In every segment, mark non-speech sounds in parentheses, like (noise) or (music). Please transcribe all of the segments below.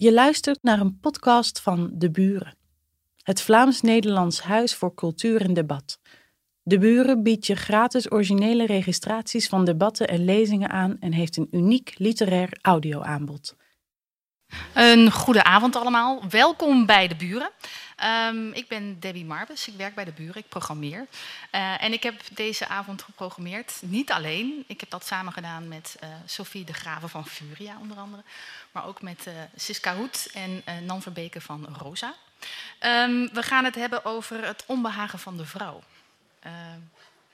Je luistert naar een podcast van De Buren, het Vlaams-Nederlands Huis voor Cultuur en Debat. De Buren biedt je gratis originele registraties van debatten en lezingen aan en heeft een uniek literair audioaanbod. Een goede avond allemaal. Welkom bij de buren. Um, ik ben Debbie Marbes, ik werk bij de buren, ik programmeer. Uh, en ik heb deze avond geprogrammeerd, niet alleen. Ik heb dat samen gedaan met uh, Sophie de Graven van Furia onder andere. Maar ook met uh, Siska Hoed en Nan Verbeke van Rosa. Um, we gaan het hebben over het onbehagen van de vrouw.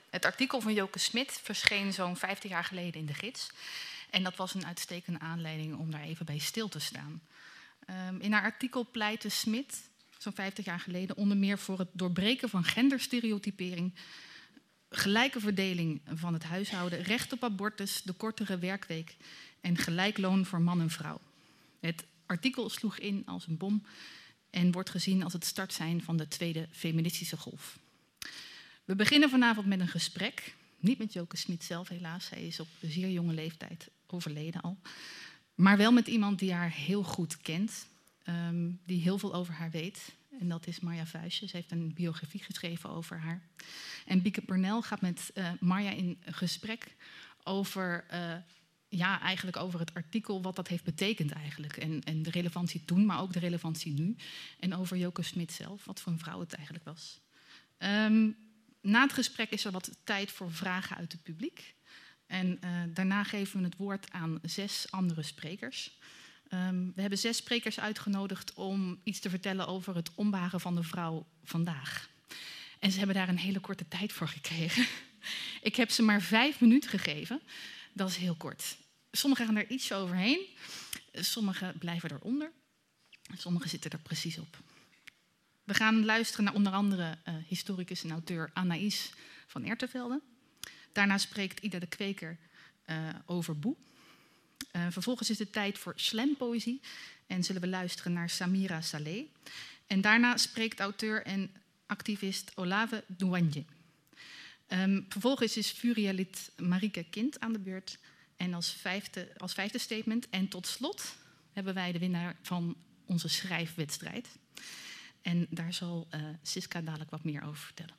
het artikel van Joke Smit verscheen zo'n 50 jaar geleden in de gids. En dat was een uitstekende aanleiding om daar even bij stil te staan. In haar artikel pleitte Smit, zo'n 50 jaar geleden, onder meer voor het doorbreken van genderstereotypering, gelijke verdeling van het huishouden, recht op abortus, de kortere werkweek en gelijk loon voor man en vrouw. Het artikel sloeg in als een bom en wordt gezien als het start zijn van de tweede feministische golf. We beginnen vanavond met een gesprek. Niet met Joke Smit zelf, helaas. Zij is op zeer jonge leeftijd overleden al. Maar wel met iemand die haar heel goed kent, um, die heel veel over haar weet. En dat is Marja Vuijsje. Ze heeft een biografie geschreven over haar. En Bieke Pernel gaat met uh, Marja in gesprek over, uh, ja, eigenlijk over het artikel, wat dat heeft betekend eigenlijk. En, en de relevantie toen, maar ook de relevantie nu. En over Joke Smit zelf, wat voor een vrouw het eigenlijk was. Um, na het gesprek is er wat tijd voor vragen uit het publiek. En uh, daarna geven we het woord aan zes andere sprekers. Um, we hebben zes sprekers uitgenodigd om iets te vertellen over het onbehagen van de vrouw vandaag. En ze hebben daar een hele korte tijd voor gekregen. (laughs) Ik heb ze maar vijf minuten gegeven. Dat is heel kort. Sommigen gaan er iets overheen, sommigen blijven eronder, sommigen zitten er precies op. We gaan luisteren naar onder andere uh, historicus en auteur Anaïs van Ertevelde. Daarna spreekt Ida de Kweker uh, over Boe. Uh, vervolgens is het tijd voor slampoëzie en zullen we luisteren naar Samira Saleh. En daarna spreekt auteur en activist Olave Douanje. Um, vervolgens is Furia-lid Marike Kind aan de beurt en als vijfde, als vijfde statement. En tot slot hebben wij de winnaar van onze schrijfwedstrijd. En daar zal uh, Siska dadelijk wat meer over vertellen.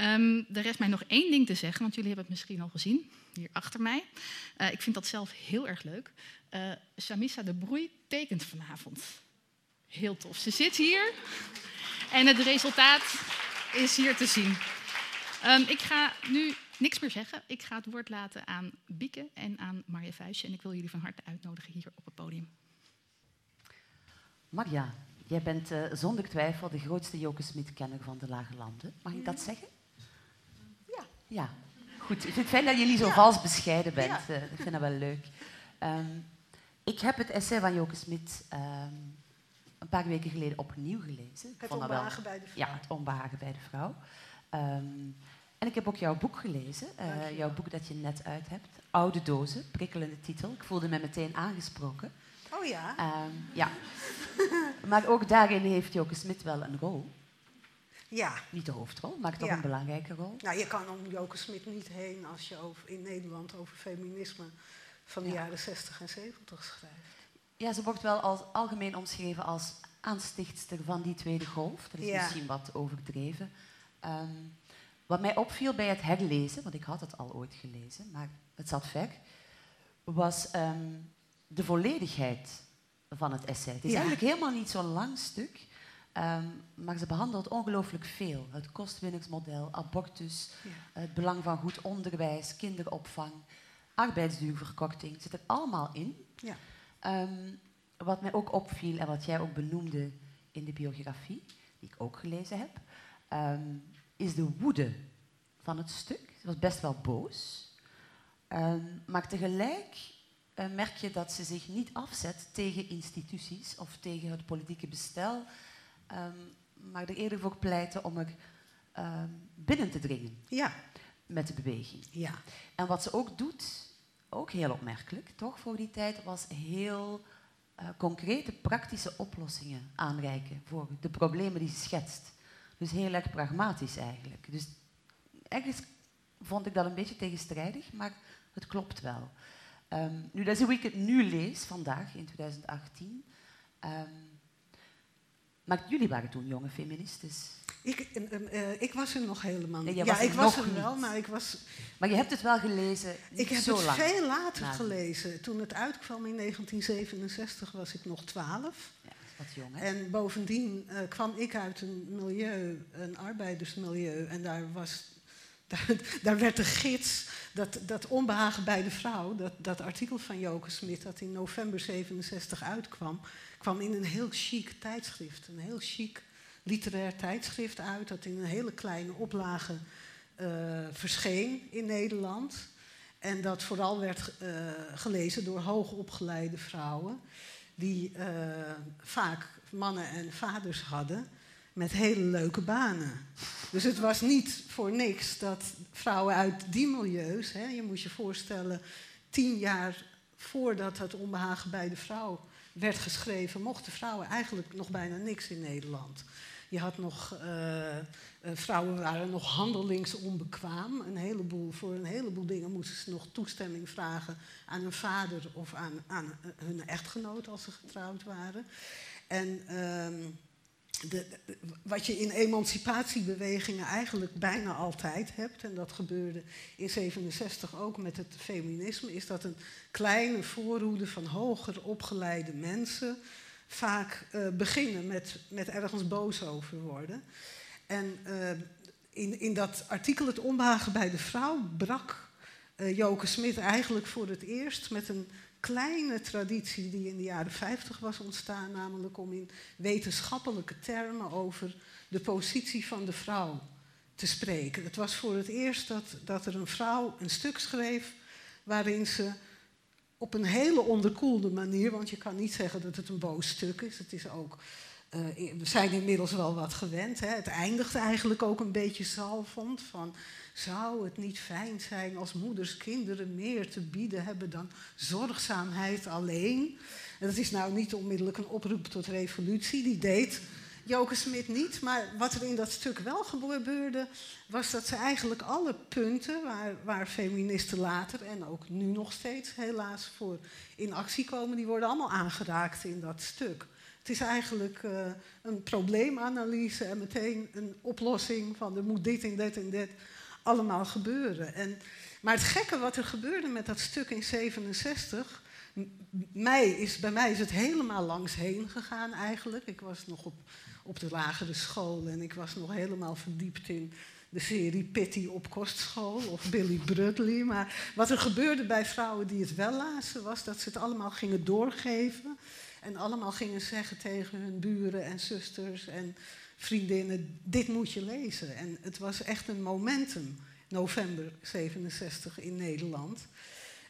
Um, er rest mij nog één ding te zeggen, want jullie hebben het misschien al gezien, hier achter mij. Uh, ik vind dat zelf heel erg leuk. Uh, Shamisa de Broei tekent vanavond. Heel tof. Ze zit hier en het resultaat is hier te zien. Um, ik ga nu niks meer zeggen. Ik ga het woord laten aan Bieke en aan Marja Vuijsje. En ik wil jullie van harte uitnodigen hier op het podium. Marja, jij bent uh, zonder twijfel de grootste Joke Smit-kenner van de Lage Landen. Mag ik dat zeggen? Ja, goed. Ik vind het fijn dat jullie zo ja. vals bescheiden bent. Ja. Uh, ik vind dat wel leuk. Um, ik heb het essay van Joke Smit um, een paar weken geleden opnieuw gelezen. Het onbehagen bij de vrouw. Ja, het onbehagen bij de vrouw. Um, en ik heb ook jouw boek gelezen. Uh, jouw boek dat je net uit hebt. Oude dozen, prikkelende titel. Ik voelde me meteen aangesproken. Oh ja? ja. (laughs) maar ook daarin heeft Joke Smit wel een rol. Ja. Niet de hoofdrol, maar toch ja. een belangrijke rol. Nou, je kan om Joke Smit niet heen als je over, in Nederland over feminisme van de ja. jaren 60 en 70 schrijft. Ja, ze wordt wel als algemeen omschreven als aanstichtster van die tweede golf. Dat is ja. misschien wat overdreven. Um, wat mij opviel bij het herlezen, want ik had het al ooit gelezen, maar het zat ver, was um, de volledigheid van het essay. Het is eigenlijk helemaal niet zo'n lang stuk. Um, maar ze behandelt ongelooflijk veel. Het kostwinningsmodel, abortus, ja. het belang van goed onderwijs, kinderopvang, arbeidsduurverkorting. Zit er allemaal in. Ja. Um, wat mij ook opviel en wat jij ook benoemde in de biografie, die ik ook gelezen heb, um, is de woede van het stuk. Ze was best wel boos. maar tegelijk uh, merk je dat ze zich niet afzet tegen instituties of tegen het politieke bestel Um, maar er eerder voor pleiten om er um, binnen te dringen ja. met de beweging. Ja. En wat ze ook doet, ook heel opmerkelijk, toch voor die tijd, was heel uh, concrete, praktische oplossingen aanreiken voor de problemen die ze schetst. Dus heel erg pragmatisch eigenlijk. Dus ergens vond ik dat een beetje tegenstrijdig, maar het klopt wel. Um, nu, dat is hoe ik het nu lees, vandaag, in 2018. Ehm, maar jullie waren toen jonge feministes. Ik, uh, ik was er nog helemaal niet. Nee, ja, ik was er niet. wel, maar ik was... Maar je hebt het wel gelezen Ik heb het lang. veel later gelezen. Toen het uitkwam in 1967 was ik nog twaalf. Ja, wat jong, hè? En bovendien uh, kwam ik uit een milieu, een arbeidersmilieu. En daar, was, (laughs) daar, daar werd de gids, dat, dat onbehagen bij de vrouw... Dat, dat artikel van Joke Smit dat in november 67 uitkwam... kwam in een heel chic tijdschrift. Een heel chic literair tijdschrift uit... dat in een hele kleine oplage uh, verscheen in Nederland... En dat vooral werd uh, gelezen door hoogopgeleide vrouwen, die uh, vaak mannen en vaders hadden met hele leuke banen. Dus het was niet voor niks dat vrouwen uit die milieus, hè, je moet je voorstellen, tien jaar voordat het onbehagen bij de vrouw werd geschreven, mochten vrouwen eigenlijk nog bijna niks in Nederland. Je had nog, uh, uh, vrouwen waren nog handelingsonbekwaam. Een heleboel, voor een heleboel dingen moesten ze nog toestemming vragen aan hun vader of aan, aan hun echtgenoot als ze getrouwd waren. En uh, wat je in emancipatiebewegingen eigenlijk bijna altijd hebt, en dat gebeurde in 67 ook met het feminisme, is dat een kleine voorhoede van hoger opgeleide mensen vaak uh, beginnen met, met ergens boos over worden. En uh, in, in dat artikel Het onbehagen bij de vrouw brak uh, Joke Smit eigenlijk voor het eerst met een kleine traditie die in de jaren 50 was ontstaan, namelijk om in wetenschappelijke termen over de positie van de vrouw te spreken. Het was voor het eerst dat, dat er een vrouw een stuk schreef waarin ze op een hele onderkoelde manier, want je kan niet zeggen dat het een boos stuk is. Het is ook, uh, we zijn inmiddels wel wat gewend. Hè. Het eindigt eigenlijk ook een beetje zalvend van... zou het niet fijn zijn als moeders kinderen meer te bieden hebben dan zorgzaamheid alleen? En dat is nou niet onmiddellijk een oproep tot revolutie, die deed Joke Smit niet. Maar wat er in dat stuk wel gebeurde, was dat ze eigenlijk alle punten waar, waar feministen later en ook nu nog steeds helaas voor in actie komen, die worden allemaal aangeraakt in dat stuk. Het is eigenlijk uh, een probleemanalyse en meteen een oplossing van er moet dit en dit en dit allemaal gebeuren. En, maar het gekke wat er gebeurde met dat stuk in 67, mij is, bij mij is het helemaal langs heen gegaan eigenlijk. Ik was nog op, op de lagere school en ik was nog helemaal verdiept in de serie Pitty op kostschool of Billy Brudley. Maar wat er gebeurde bij vrouwen die het wel lazen, was dat ze het allemaal gingen doorgeven. En allemaal gingen zeggen tegen hun buren en zusters en vriendinnen, dit moet je lezen. En het was echt een momentum, november 67 in Nederland.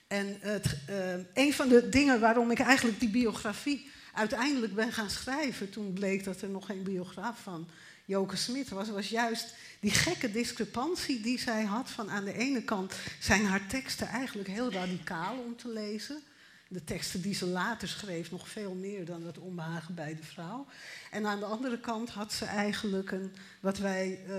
En het, uh, een van de dingen waarom ik eigenlijk die biografie uiteindelijk ben gaan schrijven, toen bleek dat er nog geen biograaf van Joke Smit was, was juist die gekke discrepantie die zij had. Van aan de ene kant zijn haar teksten eigenlijk heel radicaal om te lezen. De teksten die ze later schreef nog veel meer dan het onbehagen bij de vrouw. En aan de andere kant had ze eigenlijk een, wat wij uh,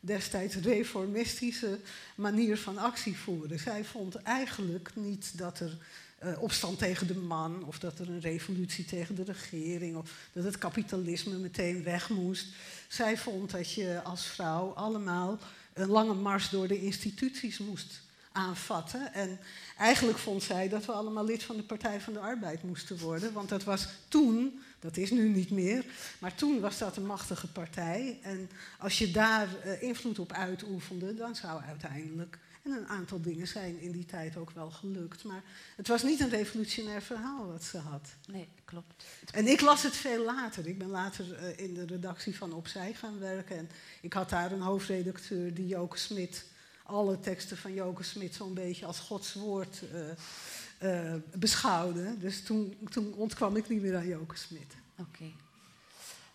destijds reformistische manier van actie voeren. Zij vond eigenlijk niet dat er uh, opstand tegen de man, of dat er een revolutie tegen de regering, of dat het kapitalisme meteen weg moest. Zij vond dat je als vrouw allemaal een lange mars door de instituties moest aanvatten. En eigenlijk vond zij dat we allemaal lid van de Partij van de Arbeid moesten worden. Want dat was toen, dat is nu niet meer, maar toen was dat een machtige partij. En als je daar uh, invloed op uitoefende, dan zou uiteindelijk. En een aantal dingen zijn in die tijd ook wel gelukt. Maar het was niet een revolutionair verhaal wat ze had. Nee, klopt. En ik las het veel later. Ik ben later uh, in de redactie van Opzij gaan werken. En ik had daar een hoofdredacteur, die Joke Smit alle teksten van Joke Smit zo'n beetje als Gods woord uh, uh, beschouwde. Dus toen, toen, ontkwam ik niet meer aan Joke Smit. Oké.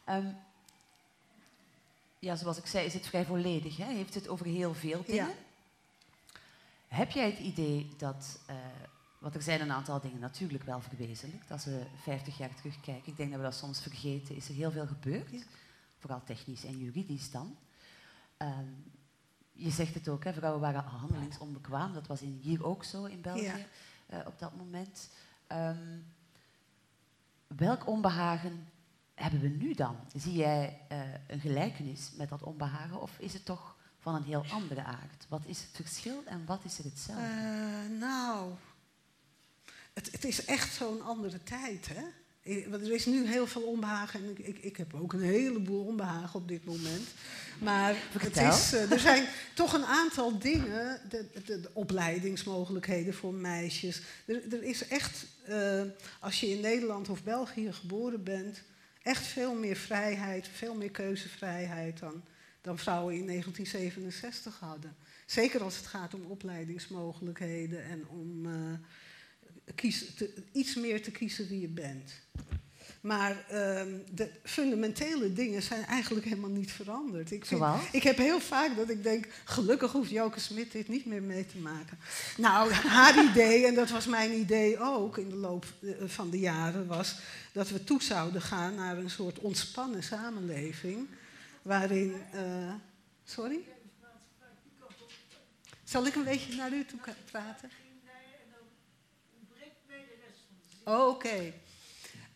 Okay. Um, ja, zoals ik zei, is het vrij volledig. Hè? Heeft het over heel veel dingen. Ja. Heb jij het idee dat, uh, want er zijn een aantal dingen natuurlijk wel verwezenlijkt, als we 50 jaar terugkijken, ik denk dat we dat soms vergeten, is er heel veel gebeurd, ja. vooral technisch en juridisch dan. Um, je zegt het ook, hè, vrouwen waren handelingsonbekwaam. Dat was in, hier ook zo in België Ja. uh, op dat moment. Um, welk onbehagen hebben we nu dan? Zie jij uh, een gelijkenis met dat onbehagen of is het toch van een heel andere aard? Wat is het verschil en wat is er hetzelfde? Uh, nou, het, het, is echt zo'n andere tijd, hè? Er is nu heel veel onbehagen en ik, ik, heb ook een heleboel onbehagen op dit moment. Maar het is, uh, er zijn toch een aantal dingen, de, de, de opleidingsmogelijkheden voor meisjes. Er, er is echt, uh, als je in Nederland of België geboren bent, echt veel meer vrijheid, veel meer keuzevrijheid dan, dan vrouwen in 1967 hadden. Zeker als het gaat om opleidingsmogelijkheden en om uh, kies, te, iets meer te kiezen wie je bent. Maar um, de fundamentele dingen zijn eigenlijk helemaal niet veranderd. Ik, vind, ik heb heel vaak dat ik denk, gelukkig hoeft Joke Smit dit niet meer mee te maken. Nou, haar (laughs) idee, en dat was mijn idee ook in de loop eh, van de jaren, was dat we toe zouden gaan naar een soort ontspannen samenleving. Waarin. Uh, sorry? Zal ik een beetje naar u toe praten? Oh, Oké.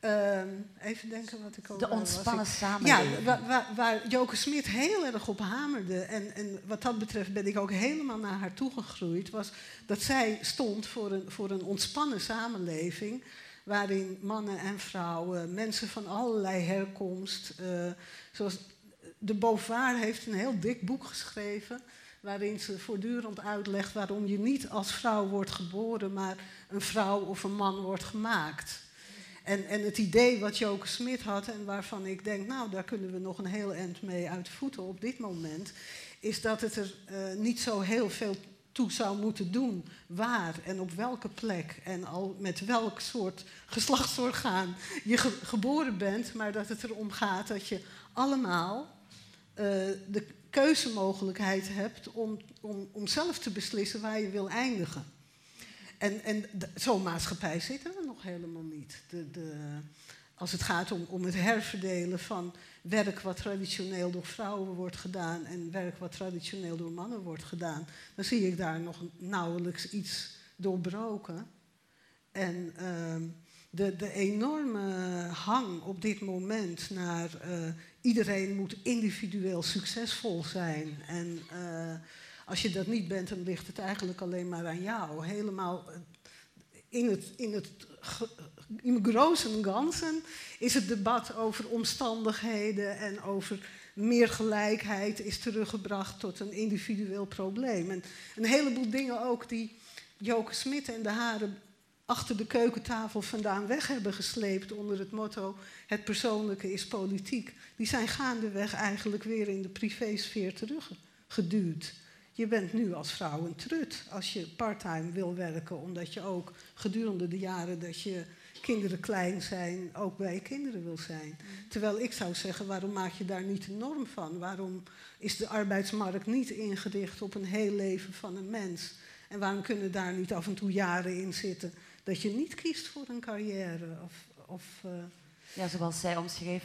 Uh, even denken wat ik ook. De ontspannen samenleving. Ja, waar, waar, waar Joke Smit heel erg op hamerde. En, en wat dat betreft ben ik ook helemaal naar haar toegegroeid. Was dat zij stond voor een, voor een ontspannen samenleving. Waarin mannen en vrouwen, mensen van allerlei herkomst. Uh, zoals de Beauvoir heeft een heel dik boek geschreven. Waarin ze voortdurend uitlegt waarom je niet als vrouw wordt geboren, maar een vrouw of een man wordt gemaakt. En, en het idee wat Joke Smit had en waarvan ik denk, nou daar kunnen we nog een heel eind mee uit de voeten op dit moment, is dat het er uh, niet zo heel veel toe zou moeten doen. Waar en op welke plek en al met welk soort geslachtsorgaan je ge geboren bent, maar dat het erom gaat dat je allemaal uh, de keuzemogelijkheid hebt om, om, om zelf te beslissen waar je wil eindigen. En, en zo'n maatschappij zitten we nog helemaal niet. De, de, als het gaat om, om het herverdelen van werk wat traditioneel door vrouwen wordt gedaan en werk wat traditioneel door mannen wordt gedaan, dan zie ik daar nog nauwelijks iets doorbroken. En uh, de, de enorme hang op dit moment naar uh, iedereen moet individueel succesvol zijn en uh, als je dat niet bent, dan ligt het eigenlijk alleen maar aan jou. Helemaal eh, in het, in het in großen ganzen is het debat over omstandigheden en over meer gelijkheid is teruggebracht tot een individueel probleem. En een heleboel dingen ook die Joke Smit en de haren achter de keukentafel vandaan weg hebben gesleept onder het motto het persoonlijke is politiek, die zijn gaandeweg eigenlijk weer in de privésfeer teruggeduwd. Je bent nu als vrouw een trut als je parttime wil werken, omdat je ook gedurende de jaren dat je kinderen klein zijn, ook bij je kinderen wil zijn. Terwijl ik zou zeggen, waarom maak je daar niet een norm van? Waarom is de arbeidsmarkt niet ingericht op een heel leven van een mens? En waarom kunnen daar niet af en toe jaren in zitten dat je niet kiest voor een carrière? Of, of uh... Ja, zoals zij omschreef,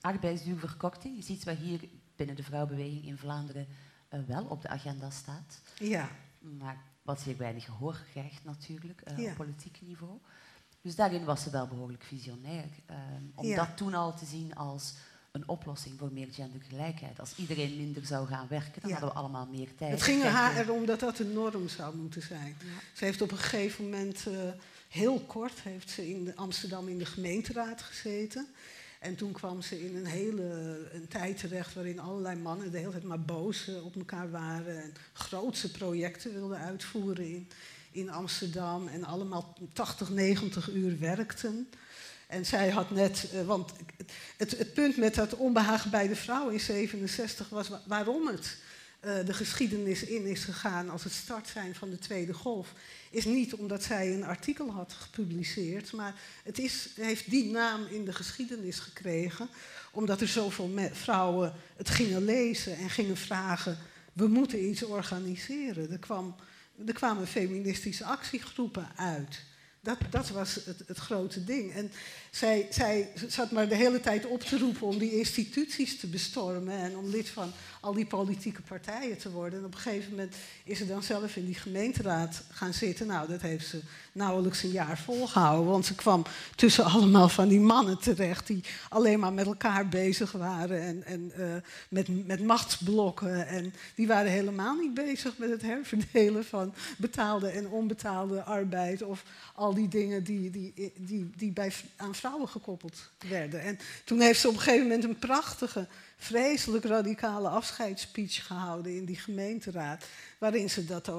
arbeidsduurverkorting is iets wat hier binnen de vrouwbeweging in Vlaanderen uh, wel op de agenda staat. Ja. Maar wat zeer weinig gehoor krijgt natuurlijk uh, ja. op politiek niveau. Dus daarin was ze wel behoorlijk visionair. Uh, om ja. dat toen al te zien als een oplossing voor meer gendergelijkheid. Als iedereen minder zou gaan werken, dan ja. hadden we allemaal meer tijd. Het ging er haar erom dat dat een norm zou moeten zijn. Ze heeft op een gegeven moment, heel kort, heeft ze in Amsterdam in de gemeenteraad gezeten. En toen kwam ze in een hele een tijd terecht waarin allerlei mannen de hele tijd maar boos op elkaar waren. En grootse projecten wilden uitvoeren in, in Amsterdam. En allemaal 80, 90 uur werkten. En zij had net, uh, want het, het, punt met dat onbehagen bij de vrouw in 67 was waarom het uh, de geschiedenis in is gegaan als het start zijn van de Tweede Golf is niet omdat zij een artikel had gepubliceerd, maar het is, heeft die naam in de geschiedenis gekregen, omdat er zoveel vrouwen het gingen lezen en gingen vragen, we moeten iets organiseren. Er, kwam, er kwamen feministische actiegroepen uit. Dat, dat was het, het, grote ding. En zij, zij zat maar de hele tijd op te roepen om die instituties te bestormen en om lid van al die politieke partijen te worden. En op een gegeven moment is ze dan zelf in die gemeenteraad gaan zitten. Nou, dat heeft ze nauwelijks een jaar volgehouden. Want ze kwam tussen (laughs) allemaal van die mannen terecht die alleen maar met elkaar bezig waren en, en uh, met, met machtsblokken. En die waren helemaal niet bezig met het herverdelen van betaalde en onbetaalde arbeid of al die dingen die, die, die, die bij, vrouwen gekoppeld werden. En toen heeft ze op een gegeven moment een prachtige, vreselijk radicale afscheidsspeech gehouden in die gemeenteraad. Waarin ze dat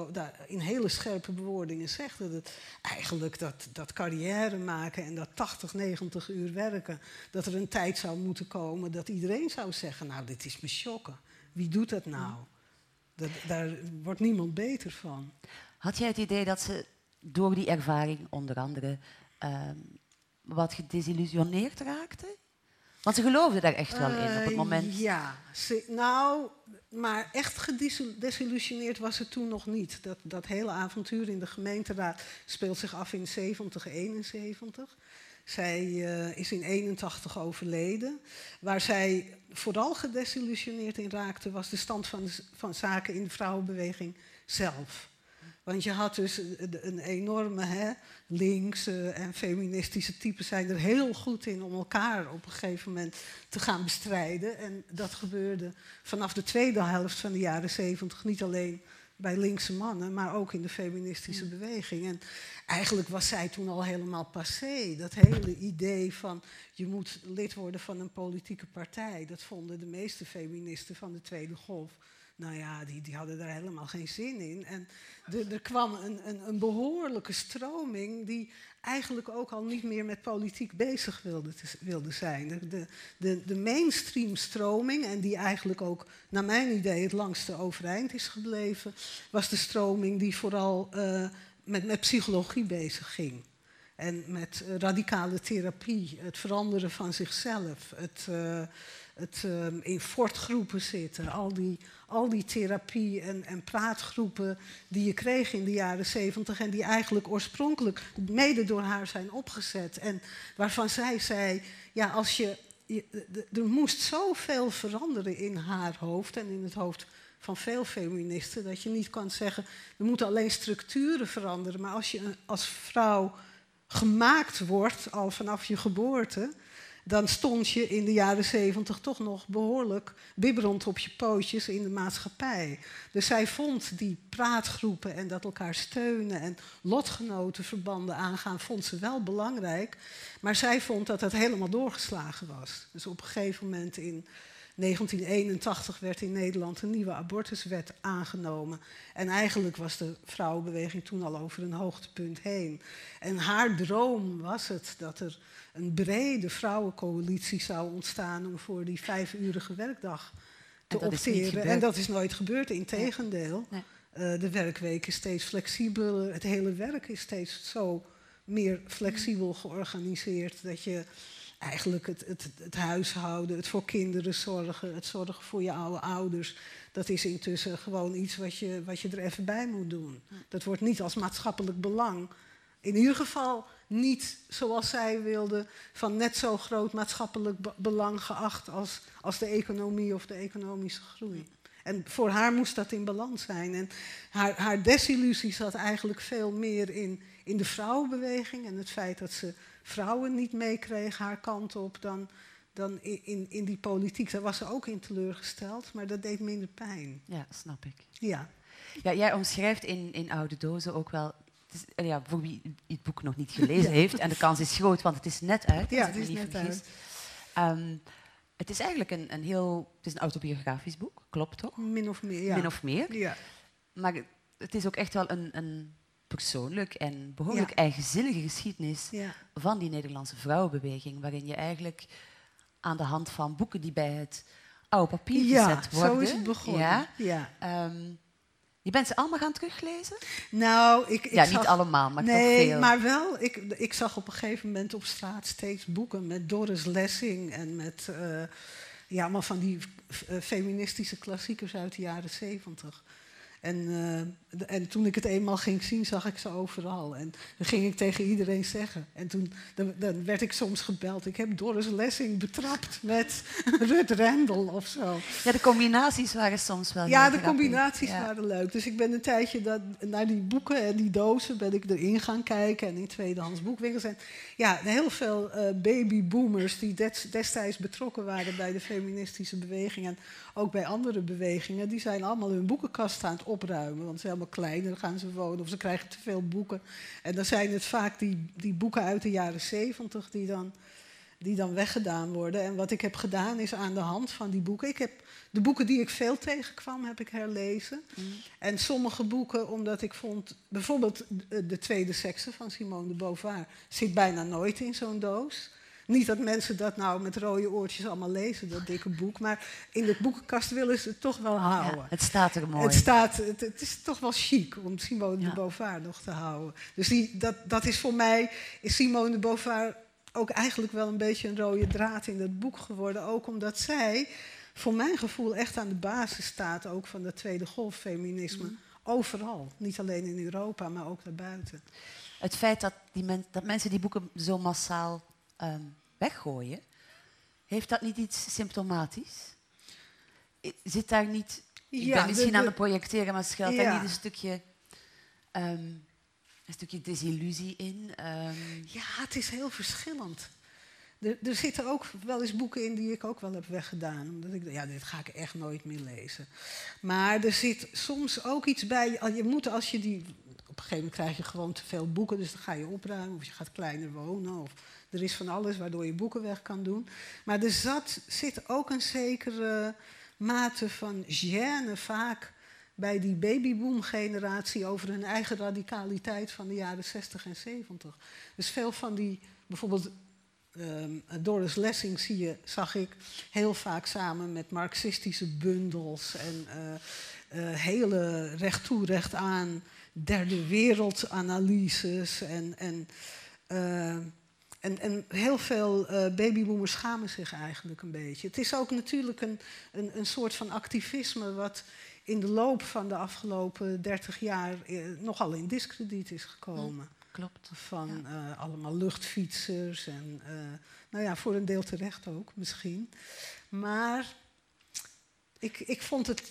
in hele scherpe bewoordingen zegt. Dat het eigenlijk dat, dat carrière maken en dat 80, 90 uur werken. Dat er een tijd zou moeten komen dat iedereen zou zeggen: Nou, dit is me schokken. Wie doet dat nou? Dat, daar wordt niemand beter van. Had jij het idee dat ze door die ervaring, onder andere, uh, wat gedesillusioneerd raakte? Want ze geloofde daar echt wel in op het eh, moment. ja, nou, maar echt gedesillusioneerd was ze toen nog niet. Dat, dat hele avontuur in de gemeenteraad speelt zich af in 70, 71. Zij uh, is in 81 overleden. Waar zij vooral gedesillusioneerd in raakte, was de stand van, van zaken in de vrouwenbeweging zelf. Want je had dus een enorme hè, linkse en feministische types zijn er heel goed in om elkaar op een gegeven moment te gaan bestrijden. En dat gebeurde vanaf de tweede helft van de jaren zeventig niet alleen bij linkse mannen, maar ook in de feministische beweging. En eigenlijk was zij toen al helemaal passé. Dat hele idee van je moet lid worden van een politieke partij, dat vonden de meeste feministen van de Tweede Golf nou ja, die, die hadden daar helemaal geen zin in. En er kwam een, een, een, behoorlijke stroming die eigenlijk ook al niet meer met politiek bezig wilde, wilde zijn. De, de, de mainstream stroming, en die eigenlijk ook naar mijn idee het langste overeind is gebleven, was de stroming die vooral uh, met, met psychologie bezig ging. En met radicale therapie, het veranderen van zichzelf, het, uh, het uh, in fortgroepen zitten, al die, al die therapie- en, en praatgroepen die je kreeg in de jaren zeventig en die eigenlijk oorspronkelijk mede door haar zijn opgezet. En waarvan zij zei, ja, als je, je er moest zoveel veranderen in haar hoofd en in het hoofd van veel feministen, dat je niet kan zeggen, er moeten alleen structuren veranderen, maar als je als vrouw gemaakt wordt, al vanaf je geboorte, dan stond je in de jaren zeventig toch nog behoorlijk bibberend op je pootjes in de maatschappij. Dus zij vond die praatgroepen en dat elkaar steunen en lotgenotenverbanden aangaan, vond ze wel belangrijk. Maar zij vond dat dat helemaal doorgeslagen was. Dus op een gegeven moment in 1981 werd in Nederland een nieuwe abortuswet aangenomen. En eigenlijk was de vrouwenbeweging toen al over een hoogtepunt heen. En haar droom was het dat er een brede vrouwencoalitie zou ontstaan om voor die vijfurige werkdag te opteren. En dat is nooit gebeurd, integendeel. Nee. Uh, de werkweek is steeds flexibeler, het hele werk is steeds zo meer flexibel georganiseerd dat je eigenlijk het, het, het, huishouden, het voor kinderen zorgen, het zorgen voor je oude ouders, dat is intussen gewoon iets wat je, wat je er even bij moet doen. Dat wordt niet als maatschappelijk belang. In ieder geval niet zoals zij wilde, van net zo groot maatschappelijk belang geacht als, als de economie of de economische groei. En voor haar moest dat in balans zijn. En haar, haar desillusie zat eigenlijk veel meer in, in de vrouwenbeweging en het feit dat ze vrouwen niet meekreeg haar kant op dan, dan in, in die politiek. Daar was ze ook in teleurgesteld, maar dat deed minder pijn. Ja, snap ik. Ja. Ja, jij omschrijft in, in Oude Dozen ook wel is, eh, ja, voor wie het boek nog niet (laughs) gelezen heeft, en de kans is groot, want het is net uit. Ja, het is net uit. Um, het is eigenlijk een, een heel... Het is een autobiografisch boek, klopt toch? Min of meer, ja. Min of meer. Ja. Maar het is ook echt wel een, een persoonlijk en behoorlijk eigenzinnige geschiedenis van die Nederlandse vrouwenbeweging, waarin je eigenlijk aan de hand van boeken die bij het oude papier gezet worden... Ja, zo is het begonnen. Ja, ja. Um, je bent ze allemaal gaan teruglezen? Nou, ik, ik ja, niet allemaal, maar nee, toch veel. maar wel. Ik, ik zag op een gegeven moment op straat steeds boeken met Doris Lessing en met uh, ja, allemaal van die uh, feministische klassiekers uit de jaren zeventig. En, eh, en toen ik het eenmaal ging zien, zag ik ze overal. En dan ging ik tegen iedereen zeggen. En toen dan, dan werd ik soms gebeld. Ik heb Doris Lessing betrapt met (laughs) Rut Rendel of zo. Ja, de combinaties waren soms wel Ja, de combinaties waren leuk. Dus ik ben een tijdje dat, naar die boeken en die dozen ben ik erin gaan kijken. En in tweedehands boekwinkels. En ja, heel veel uh, babyboomers die destijds betrokken waren bij de feministische beweging. En ook bij andere bewegingen. Die zijn allemaal hun boekenkast aan het opruimen. Want ze zijn helemaal kleiner, gaan ze wonen of ze krijgen te veel boeken. En dan zijn het vaak die, die boeken uit de jaren zeventig die dan, die dan weggedaan worden. En wat ik heb gedaan is aan de hand van die boeken. Ik heb de boeken die ik veel tegenkwam, heb ik herlezen. Mm. En sommige boeken, omdat ik vond, bijvoorbeeld De Tweede Sekse van Simone de Beauvoir, zit bijna nooit in zo'n doos. Niet dat mensen dat nou met rode oortjes allemaal lezen, dat dikke boek. Maar in de boekenkast willen ze het toch wel houden. het staat er mooi. Het, staat, het, is toch wel chic om Simone de Beauvoir nog te houden. Dus die, dat, dat is voor mij, is Simone de Beauvoir ook eigenlijk wel een beetje een rode draad in het boek geworden. Ook omdat zij, voor mijn gevoel, echt aan de basis staat ook van de tweede golf feminisme. Mm. Overal. Niet alleen in Europa, maar ook daarbuiten. Het feit dat, die dat mensen die boeken zo massaal ehm, weggooien, heeft dat niet iets symptomatisch? Zit daar niet, ik ja, ben misschien aan het projecteren, maar schuilt daar niet een stukje, um, een stukje desillusie in? Um, ja, het is heel verschillend. Er, er, zitten ook wel eens boeken in die ik ook wel heb weggedaan. Omdat ik, ja, dit ga ik echt nooit meer lezen. Maar er zit soms ook iets bij. Je moet als je die. Op een gegeven moment krijg je gewoon te veel boeken, dus dan ga je opruimen of je gaat kleiner wonen. Of er is van alles waardoor je boeken weg kan doen. Maar er zat, zit ook een zekere mate van gêne vaak bij die babyboom-generatie over hun eigen radicaliteit van de jaren 60 en 70. Dus veel van die, bijvoorbeeld ehm, Doris Lessing zie je, zag ik heel vaak samen met marxistische bundels en uh, uh, hele recht toe, recht aan, derde wereldanalyses en, en uh, en, en heel veel uh, babyboomers schamen zich eigenlijk een beetje. Het is ook natuurlijk een, een, een soort van activisme wat in de loop van de afgelopen 30 jaar eh, nogal in discrediet is gekomen. klopt. Van eh, allemaal luchtfietsers en nou ja, voor een deel terecht ook misschien. Maar ik, ik vond het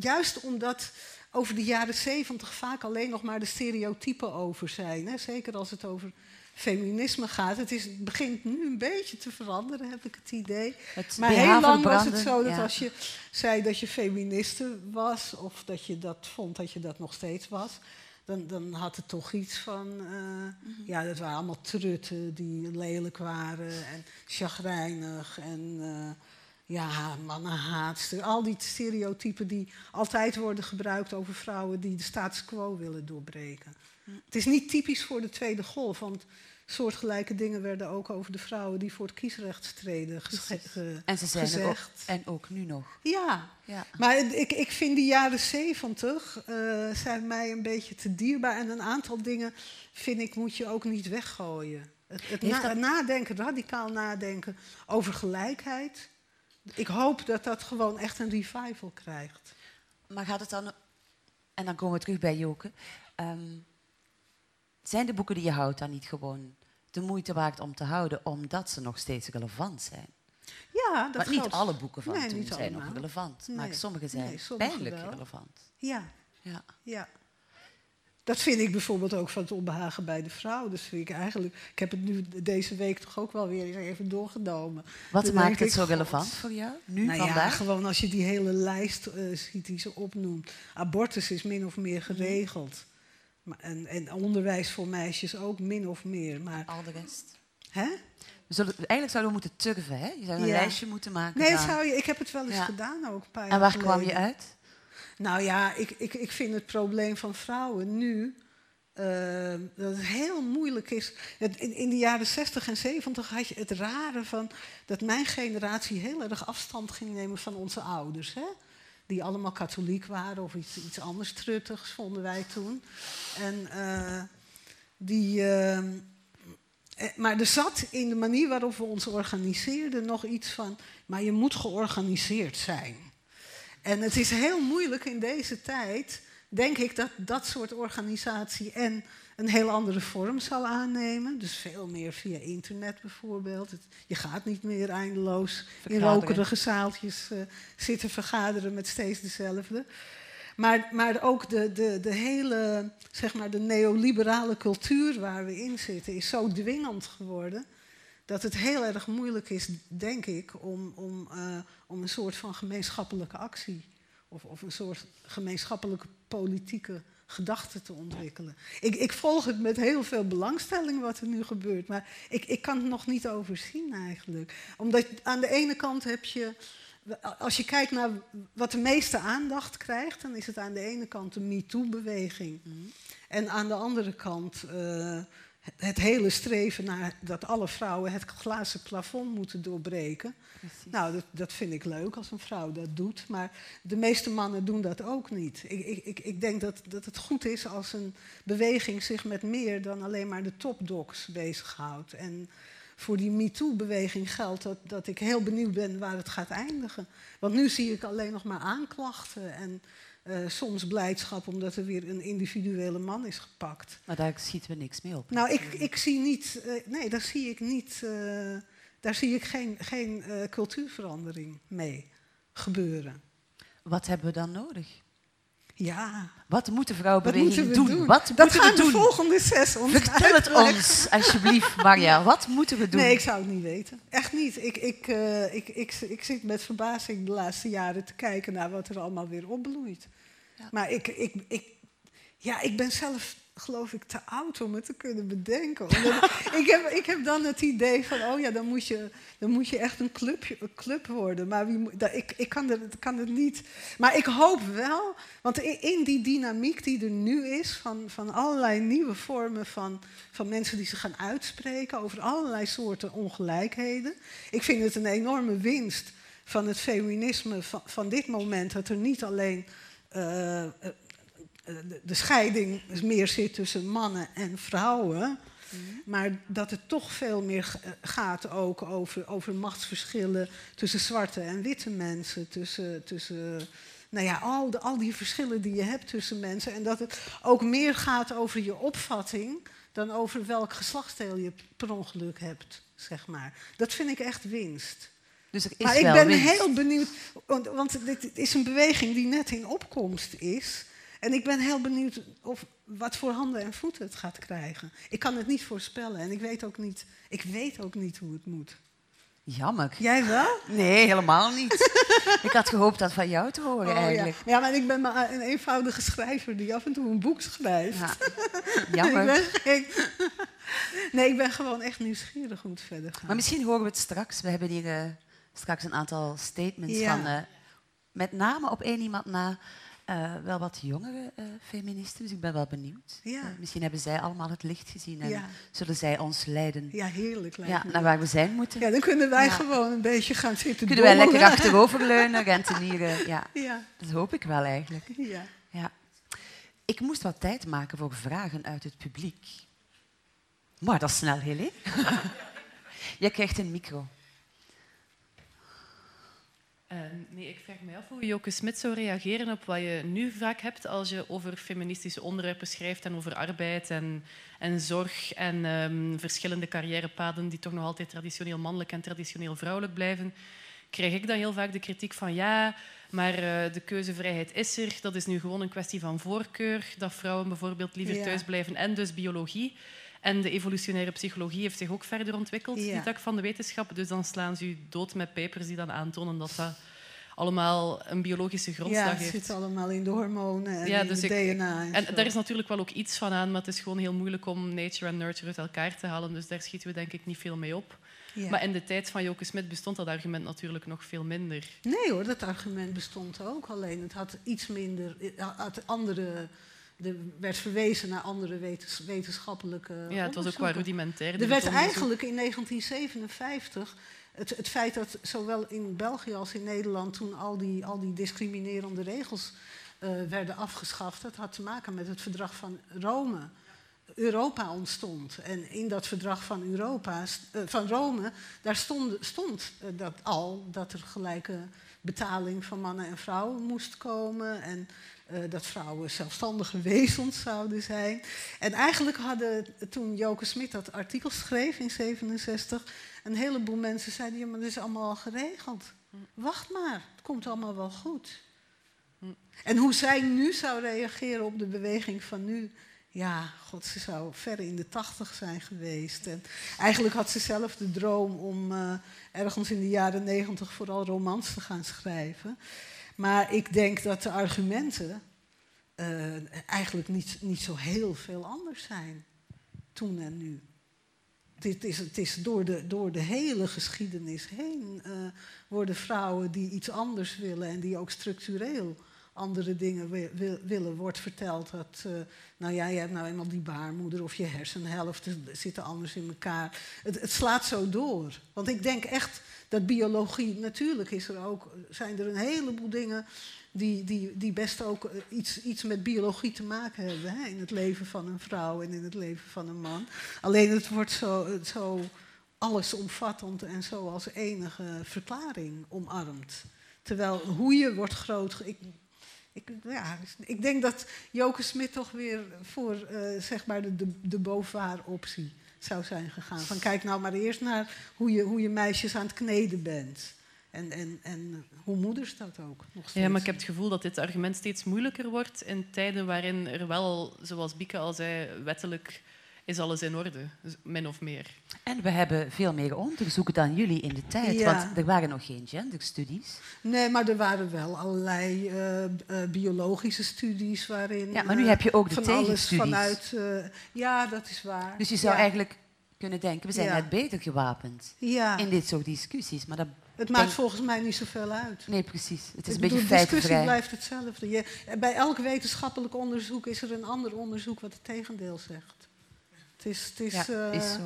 juist omdat over de jaren zeventig vaak alleen nog maar de stereotypen over zijn. Hè? Zeker als het over feminisme gaat. Het, is, het begint nu een beetje te veranderen, heb ik het idee. maar heel lang was het zo dat als je zei dat je feministe was, of dat je dat vond dat je dat nog steeds was, dan, dan had het toch iets van. Uh, Ja, dat waren allemaal trutten die lelijk waren en chagrijnig en. Uh, ja, mannenhaatster. Al die stereotypen die altijd worden gebruikt over vrouwen die de status quo willen doorbreken. Het is niet typisch voor de tweede golf, want soortgelijke dingen werden ook over de vrouwen die voor het kiesrecht streden gezegd. En ze zijn gezegd. Ook, en ook nu nog. Ja, ja. maar ik, ik vind die jaren zeventig uh, zijn mij een beetje te dierbaar. En een aantal dingen vind ik moet je ook niet weggooien. Het, het nadenken, radicaal nadenken over gelijkheid. Ik hoop dat dat gewoon echt een revival krijgt. Maar gaat het dan, en dan komen we terug bij Joke, ehm, zijn de boeken die je houdt dan niet gewoon de moeite waard om te houden, omdat ze nog steeds relevant zijn? Ja, dat Want niet alle boeken van toen zijn nog relevant, maar sommige zijn nee, pijnlijk relevant. Ja. ja. ja. Dat vind ik bijvoorbeeld ook van het onbehagen bij de vrouw. Dus vind ik eigenlijk, ik heb het nu deze week toch ook wel weer even doorgenomen. Wat maakt het zo relevant voor jou? Nu, nou vandaag? Ja, gewoon als je die hele lijst uh, ziet die ze opnoemt. Abortus is min of meer geregeld. Maar, en, en onderwijs voor meisjes ook min of meer. Maar, Al de rest. Hè? We zullen, eigenlijk zouden we moeten turven, hè? Je zou een lijstje moeten maken. Nee, zou je, ik heb het wel eens gedaan ook. Een paar en waar kwam je uit? Nou ja, ik, ik, ik vind het probleem van vrouwen nu. Uh, dat het heel moeilijk is. In, in de jaren 60 en 70 had je het rare van dat mijn generatie heel erg afstand ging nemen van onze ouders. Hè? Die allemaal katholiek waren of iets, iets anders truttigs, vonden wij toen. En uh, die. Uh, maar er zat in de manier waarop we ons organiseerden nog iets van. Maar je moet georganiseerd zijn. En het is heel moeilijk in deze tijd denk ik dat dat soort organisatie en een heel andere vorm zal aannemen. Dus veel meer via internet bijvoorbeeld. Het, je gaat niet meer eindeloos in rokerige zaaltjes uh, zitten vergaderen met steeds dezelfde. Maar, maar ook de, de, de hele, zeg maar, de neoliberale cultuur waar we in zitten, is zo dwingend geworden. Dat het heel erg moeilijk is, denk ik, om, om, uh, om een soort van gemeenschappelijke actie. Of, of een soort gemeenschappelijke politieke gedachten te ontwikkelen. Ik, ik, volg het met heel veel belangstelling wat er nu gebeurt, maar ik, ik kan het nog niet overzien eigenlijk. Omdat aan de ene kant heb je, als je kijkt naar wat de meeste aandacht krijgt, dan is het aan de ene kant de MeToo-beweging. Mhm. En aan de andere kant uh, het hele streven naar dat alle vrouwen het glazen plafond moeten doorbreken. Nou, dat, dat, vind ik leuk als een vrouw dat doet. Maar de meeste mannen doen dat ook niet. Ik, ik, ik denk dat, dat het goed is als een beweging zich met meer dan alleen maar de topdocs bezighoudt. En voor die MeToo-beweging geldt dat, dat ik heel benieuwd ben waar het gaat eindigen. Want nu zie ik alleen nog maar aanklachten en uh, soms blijdschap omdat er weer een individuele man is gepakt. Maar daar schieten we niks mee op. Nou, ik, ik zie niet, uh, nee, daar zie ik niet, uh, daar zie ik geen, geen cultuurverandering mee gebeuren. Wat hebben we dan nodig? Ja. Wat moet de vrouwenbeweging doen? doen? Wat dat gaan de volgende zes ons Vertel het ons, alsjeblieft, Maria. (laughs) Wat moeten we doen? Nee, ik zou het niet weten. Echt niet. Ik, ik, uh, ik, ik, ik, zit met verbazing de laatste jaren te kijken naar wat er allemaal weer opbloeit. Ja. Maar ik, ik, ik, ja, ik ben zelf geloof ik, te oud om het te kunnen bedenken. (laughs) ik, heb, ik heb dan het idee van, oh ja, dan moet je, dan moet je echt een, clubje, een club worden. Maar wie, dat, ik, ik kan, het, kan het niet. Maar ik hoop wel, want in, in, die dynamiek die er nu is, van, van allerlei nieuwe vormen van, van mensen die zich gaan uitspreken over allerlei soorten ongelijkheden. Ik vind het een enorme winst van het feminisme van, van dit moment, dat er niet alleen. Uh, de, scheiding meer zit tussen mannen en vrouwen. Mhm. Maar dat het toch veel meer gaat ook over, over machtsverschillen tussen zwarte en witte mensen. Tussen, tussen nou ja, al, de, al die verschillen die je hebt tussen mensen. En dat het ook meer gaat over je opvatting dan over welk geslachtsdeel je per ongeluk hebt, zeg maar. Dat vind ik echt winst. Dus is maar ik ben winst. heel benieuwd, want, want dit is een beweging die net in opkomst is. En ik ben heel benieuwd of, wat voor handen en voeten het gaat krijgen. Ik kan het niet voorspellen en ik weet ook niet, ik weet ook niet hoe het moet. Jammer. Jij wel? Nee, helemaal niet. (laughs) ik had gehoopt dat van jou te horen oh, eigenlijk. Ja. ja. maar ik ben maar een eenvoudige schrijver die af en toe een boek schrijft. Ja. (laughs) Jammer. ik ben Nee, ik ben gewoon echt nieuwsgierig hoe het verder gaat. Maar misschien horen we het straks. We hebben hier uh, straks een aantal statements van... Uh, met name op één iemand na uh, wel wat jongere uh, feministen, dus ik ben wel benieuwd. Ja. Uh, misschien hebben zij allemaal het licht gezien en ja. zullen zij ons leiden ja, heerlijk ja, naar waar we zijn moeten. Ja, dan kunnen wij gewoon een beetje gaan zitten Kunnen wij lekker achteroverleunen, rentenieren. (laughs) Ja. ja, dat hoop ik wel eigenlijk. Ja. Ja. Ik moest wat tijd maken voor vragen uit het publiek. Maar dat is snel, Helene. (laughs) Jij krijgt een micro. Uh, nee, ik vraag me af hoe Joke Smit zou reageren op wat je nu vaak hebt als je over feministische onderwerpen schrijft en over arbeid en, en zorg en um, verschillende carrièrepaden die toch nog altijd traditioneel mannelijk en traditioneel vrouwelijk blijven. Krijg ik dan heel vaak de kritiek van ja, maar uh, de keuzevrijheid is er. Dat is nu gewoon een kwestie van voorkeur. Dat vrouwen bijvoorbeeld liever thuis blijven en dus biologie. En de evolutionaire psychologie heeft zich ook verder ontwikkeld, ja. die tak van de wetenschap. Dus dan slaan ze u dood met papers die dan aantonen dat dat allemaal een biologische grondslag ja, heeft. Ja, het zit allemaal in de hormonen en ja, dus ik, DNA. En, en daar is natuurlijk wel ook iets van aan, maar het is gewoon heel moeilijk om nature en nurture uit elkaar te halen. Dus daar schieten we denk ik niet veel mee op. Ja. Maar in de tijd van Joke Smit bestond dat argument natuurlijk nog veel minder. Nee hoor, dat argument bestond ook. Alleen het had iets minder... had andere er werd verwezen naar andere wetens, wetenschappelijke. Ja, het was ook wel rudimentair. Er werd eigenlijk in 1957 het, het, feit dat zowel in België als in Nederland toen al die, al die discriminerende regels uh, werden afgeschaft, dat had te maken met het verdrag van Rome. Europa ontstond. En in dat verdrag van, Europa, uh, van Rome, daar stond, stond uh, dat al dat er gelijke betaling van mannen en vrouwen moest komen. En dat vrouwen zelfstandige (laughs) wezens zouden zijn. En eigenlijk hadden toen Joke Smit dat artikel schreef in 67, een heleboel mensen zeiden: ja, maar dat is allemaal al geregeld. Wacht maar, het komt allemaal wel goed. En hoe zij nu zou reageren op de beweging van nu, ja, god, ze zou ver in de tachtig zijn geweest. En eigenlijk had ze zelf de droom om uh, ergens in de jaren negentig vooral romans te gaan schrijven. Maar ik denk dat de argumenten uh, eigenlijk niet, niet zo heel veel anders zijn toen en nu. Het is, het is door, de, door de hele geschiedenis heen uh, worden vrouwen die iets anders willen en die ook structureel andere dingen wil, wil, willen, wordt verteld dat, uh, nou ja, je hebt nou eenmaal die baarmoeder of je hersenhelften zitten anders in elkaar. Het, het, slaat zo door. Want ik denk echt dat biologie, natuurlijk is er ook, zijn er een heleboel dingen die, die, die best ook eh, iets, iets met biologie te maken hebben. Hè? In het leven van een vrouw en in het leven van een man. Alleen het wordt zo, zo allesomvattend en zo als enige verklaring omarmd. Terwijl hoe je wordt groot. Ik, ik, ja, ik denk dat Joke Smit toch weer voor uh, zeg maar de, de, de optie zou zijn gegaan. Van kijk nou maar eerst naar hoe je, hoe je meisjes aan het kneden bent. En, en, en hoe moeders dat ook nog steeds. Ja, maar ik heb het gevoel dat dit argument steeds moeilijker wordt in tijden waarin er wel, zoals Bieke al zei, wettelijk is alles in orde, min of meer. En we hebben veel meer onderzoeken dan jullie in de tijd, ja. want er waren nog geen genderstudies. Nee, maar er waren wel allerlei uh, uh, biologische studies waarin... Ja, maar nu heb je ook de van tegenstudies. vanuit, uh, ja, dat is waar. Dus je zou ja. eigenlijk kunnen denken, we zijn Ja. net beter gewapend Ja. in dit soort discussies. Maar dat Het maakt denk- volgens mij niet zoveel uit. Nee, precies. Het is Ik een bedoel, beetje de discussie blijft hetzelfde. Je, bij elk wetenschappelijk onderzoek is er een ander onderzoek wat het tegendeel zegt. Het is, het is, Ja, eh, is zo.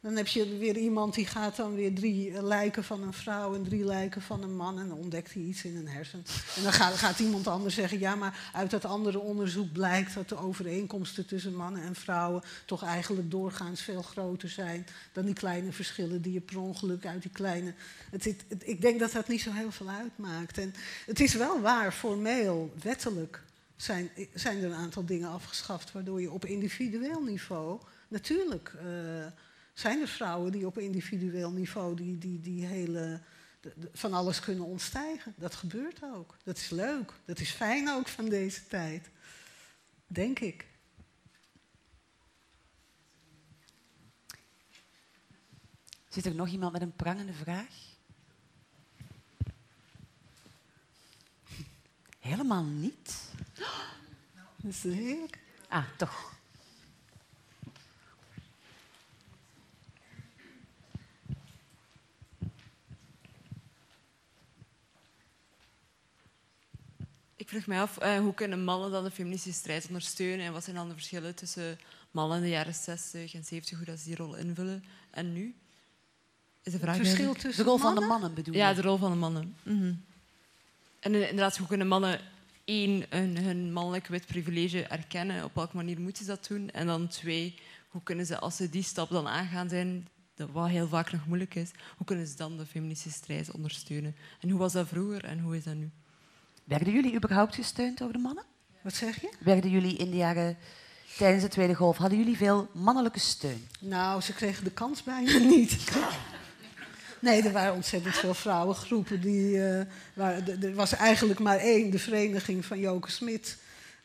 Dan heb je weer iemand die gaat dan weer drie lijken van een vrouw en drie lijken van een man. En dan ontdekt hij iets in een hersen. En dan gaat, gaat iemand anders zeggen, ja, maar uit dat andere onderzoek blijkt dat de overeenkomsten tussen mannen en vrouwen toch eigenlijk doorgaans veel groter zijn dan die kleine verschillen die je per ongeluk uit die kleine. Het- ik denk dat dat niet zo heel veel uitmaakt. En het is wel waar, formeel, wettelijk zijn, zijn er een aantal dingen afgeschaft waardoor je op individueel niveau natuurlijk. eh, zijn er vrouwen die op individueel niveau die, die, die hele, de- de- van alles kunnen ontstijgen. Dat gebeurt ook. Dat is leuk. Dat is fijn ook van deze tijd. Denk ik. Zit er nog iemand met een prangende vraag? Helemaal niet. Dat is heerlijk. Ah, toch. Ik vraag mij af, eh, hoe kunnen mannen dan de feministische strijd ondersteunen en wat zijn dan de verschillen tussen mannen in de jaren 60 en 70, hoe dat ze die rol invullen en nu? Is de vraag Het verschil eigenlijk. tussen De rol van de mannen? bedoel Ja, je? de rol van de mannen. Mhm. En in- inderdaad, hoe kunnen mannen één, hun, hun mannelijk wit privilege erkennen? Op welke manier moeten ze dat doen? En dan twee, hoe kunnen ze, als ze die stap dan aangaan zijn, dat wat heel vaak nog moeilijk is, hoe kunnen ze dan de feministische strijd ondersteunen? En hoe was dat vroeger en hoe is dat nu? Werden jullie überhaupt gesteund door de mannen? Wat zeg je? Werden jullie in de jaren tijdens de Tweede Golf, hadden jullie veel mannelijke steun? Nou, ze kregen de kans bijna (laughs) niet. Nee, er waren ontzettend veel vrouwengroepen. Die, eh, er was eigenlijk maar één, de vereniging van Joke Smit.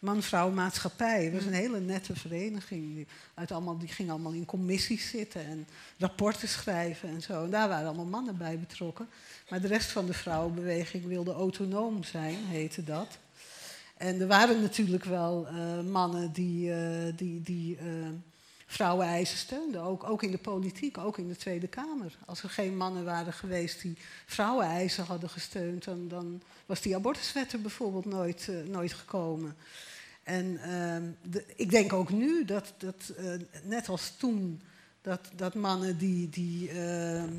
Man-vrouw maatschappij. Het was een hele nette vereniging. Die, uit allemaal, die ging allemaal in commissies zitten en rapporten schrijven en zo. En daar waren allemaal mannen bij betrokken. Maar de rest van de vrouwenbeweging wilde autonoom zijn, heette dat. En er waren natuurlijk wel eh, mannen die, eh, die, die eh, vrouweneisen steunden. Ook, ook in de politiek, ook in de Tweede Kamer. Als er geen mannen waren geweest die vrouweneisen hadden gesteund... dan, dan was die abortuswet er bijvoorbeeld nooit, nooit gekomen. En ehm, ik denk ook nu dat, dat eh, net als toen... dat, dat mannen die... die ehm,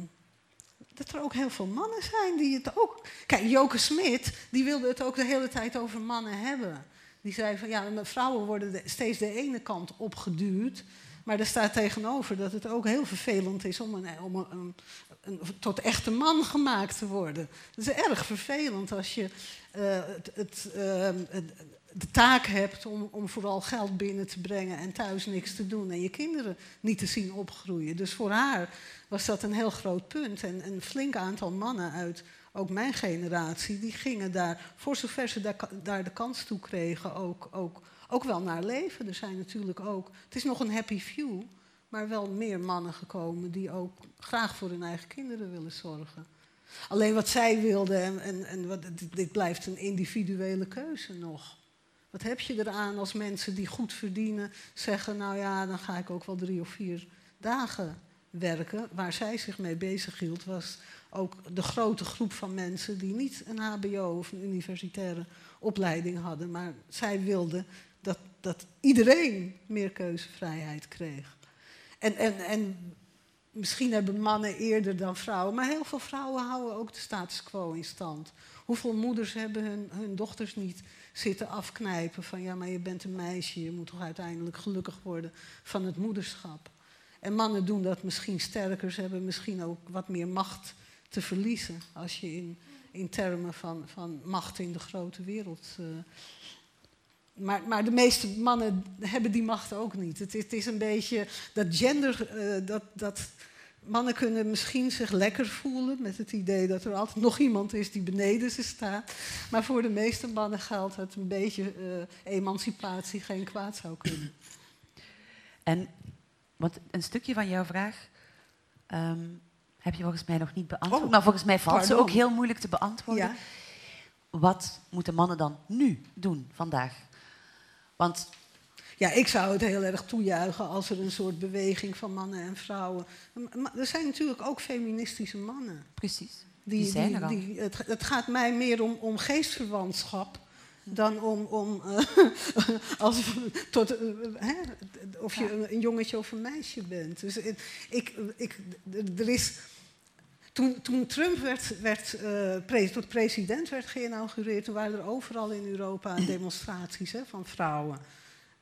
dat er ook heel veel mannen zijn die het ook... Kijk, Joke Smit, die wilde het ook de hele tijd over mannen hebben. Die zei van ja, vrouwen worden steeds de ene kant opgeduwd. Maar er staat tegenover dat het ook heel vervelend is om, een, om een, een, tot echte man gemaakt te worden. Het is erg vervelend als je uh, het, het, uh, de taak hebt om, om vooral geld binnen te brengen en thuis niks te doen en je kinderen niet te zien opgroeien. Dus voor haar was dat een heel groot punt. En een flink aantal mannen uit ook mijn generatie, die gingen daar, voor zover ze daar, daar de kans toe kregen, ook, ook, ook wel naar leven. Er zijn natuurlijk ook, het is nog een happy few, maar wel meer mannen gekomen die ook graag voor hun eigen kinderen willen zorgen. Alleen wat zij wilden, en, en, en wat, dit blijft een individuele keuze nog. Wat heb je eraan als mensen die goed verdienen zeggen, nou ja, dan ga ik ook wel drie of vier dagen werken. Waar zij zich mee bezig hield was ook de grote groep van mensen die niet een HBO of een universitaire opleiding hadden, maar zij wilden dat, dat iedereen meer keuzevrijheid kreeg. En, en, en misschien hebben mannen eerder dan vrouwen, maar heel veel vrouwen houden ook de status quo in stand. Hoeveel moeders hebben hun, hun dochters niet zitten afknijpen van ja, maar je bent een meisje, je moet toch uiteindelijk gelukkig worden van het moederschap. En mannen doen dat misschien sterker, ze hebben misschien ook wat meer macht te verliezen als je in, in termen van, van macht in de grote wereld. Uh, maar, maar de meeste mannen hebben die macht ook niet. Het is, het is een beetje dat gender, uh, dat, dat mannen kunnen misschien zich lekker voelen met het idee dat er altijd nog iemand is die beneden ze staat. Maar voor de meeste mannen geldt dat een beetje uh, emancipatie geen kwaad zou kunnen. En want een stukje van jouw vraag um, heb je volgens mij nog niet beantwoord. Oh, maar volgens mij valt ze ook heel moeilijk te beantwoorden. Ja. Wat moeten mannen dan nu doen vandaag? Want ja, ik zou het heel erg toejuichen als er een soort beweging van mannen en vrouwen. Maar er zijn natuurlijk ook feministische mannen. Precies. Die, die zijn er al. Die, het, het, gaat mij meer om, om geestverwantschap dan om, om uh, (laughs) als, tot, uh, hè, of je een jongetje of een meisje bent. Dus ik, ik, er is toen, toen, Trump werd, werd, uh, tot president werd geïnaugureerd, toen waren er overal in Europa demonstraties hè, van vrouwen.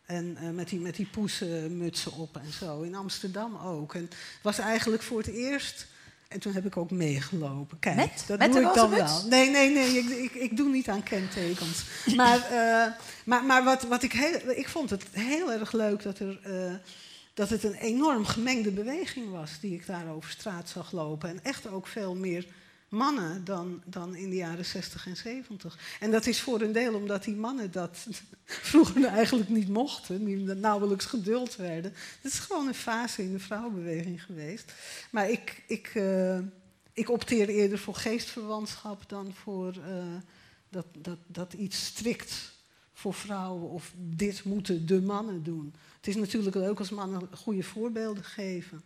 En uh, met die, met die poesenmutsen op en zo. In Amsterdam ook. En het was eigenlijk voor het eerst. En toen heb ik ook meegelopen. Kijk, met? dat met doe ik dan wel. Nee, nee, nee, ik, ik, ik doe niet aan kentekens. (laughs) maar uh, maar, maar wat, wat ik heel. Ik vond het heel erg leuk dat er. Uh, dat het een enorm gemengde beweging was die ik daar over straat zag lopen. En echt ook veel meer mannen dan, dan in de jaren 60 en 70. En dat is voor een deel omdat die mannen dat (laughs) vroeger eigenlijk niet mochten, die nauwelijks geduld werden. Het is gewoon een fase in de vrouwenbeweging geweest. Maar ik, ik, uh, ik opteer eerder voor geestverwantschap dan voor uh, dat, dat, dat iets strikt voor vrouwen of dit moeten de mannen doen. Het is natuurlijk leuk als mannen goede voorbeelden geven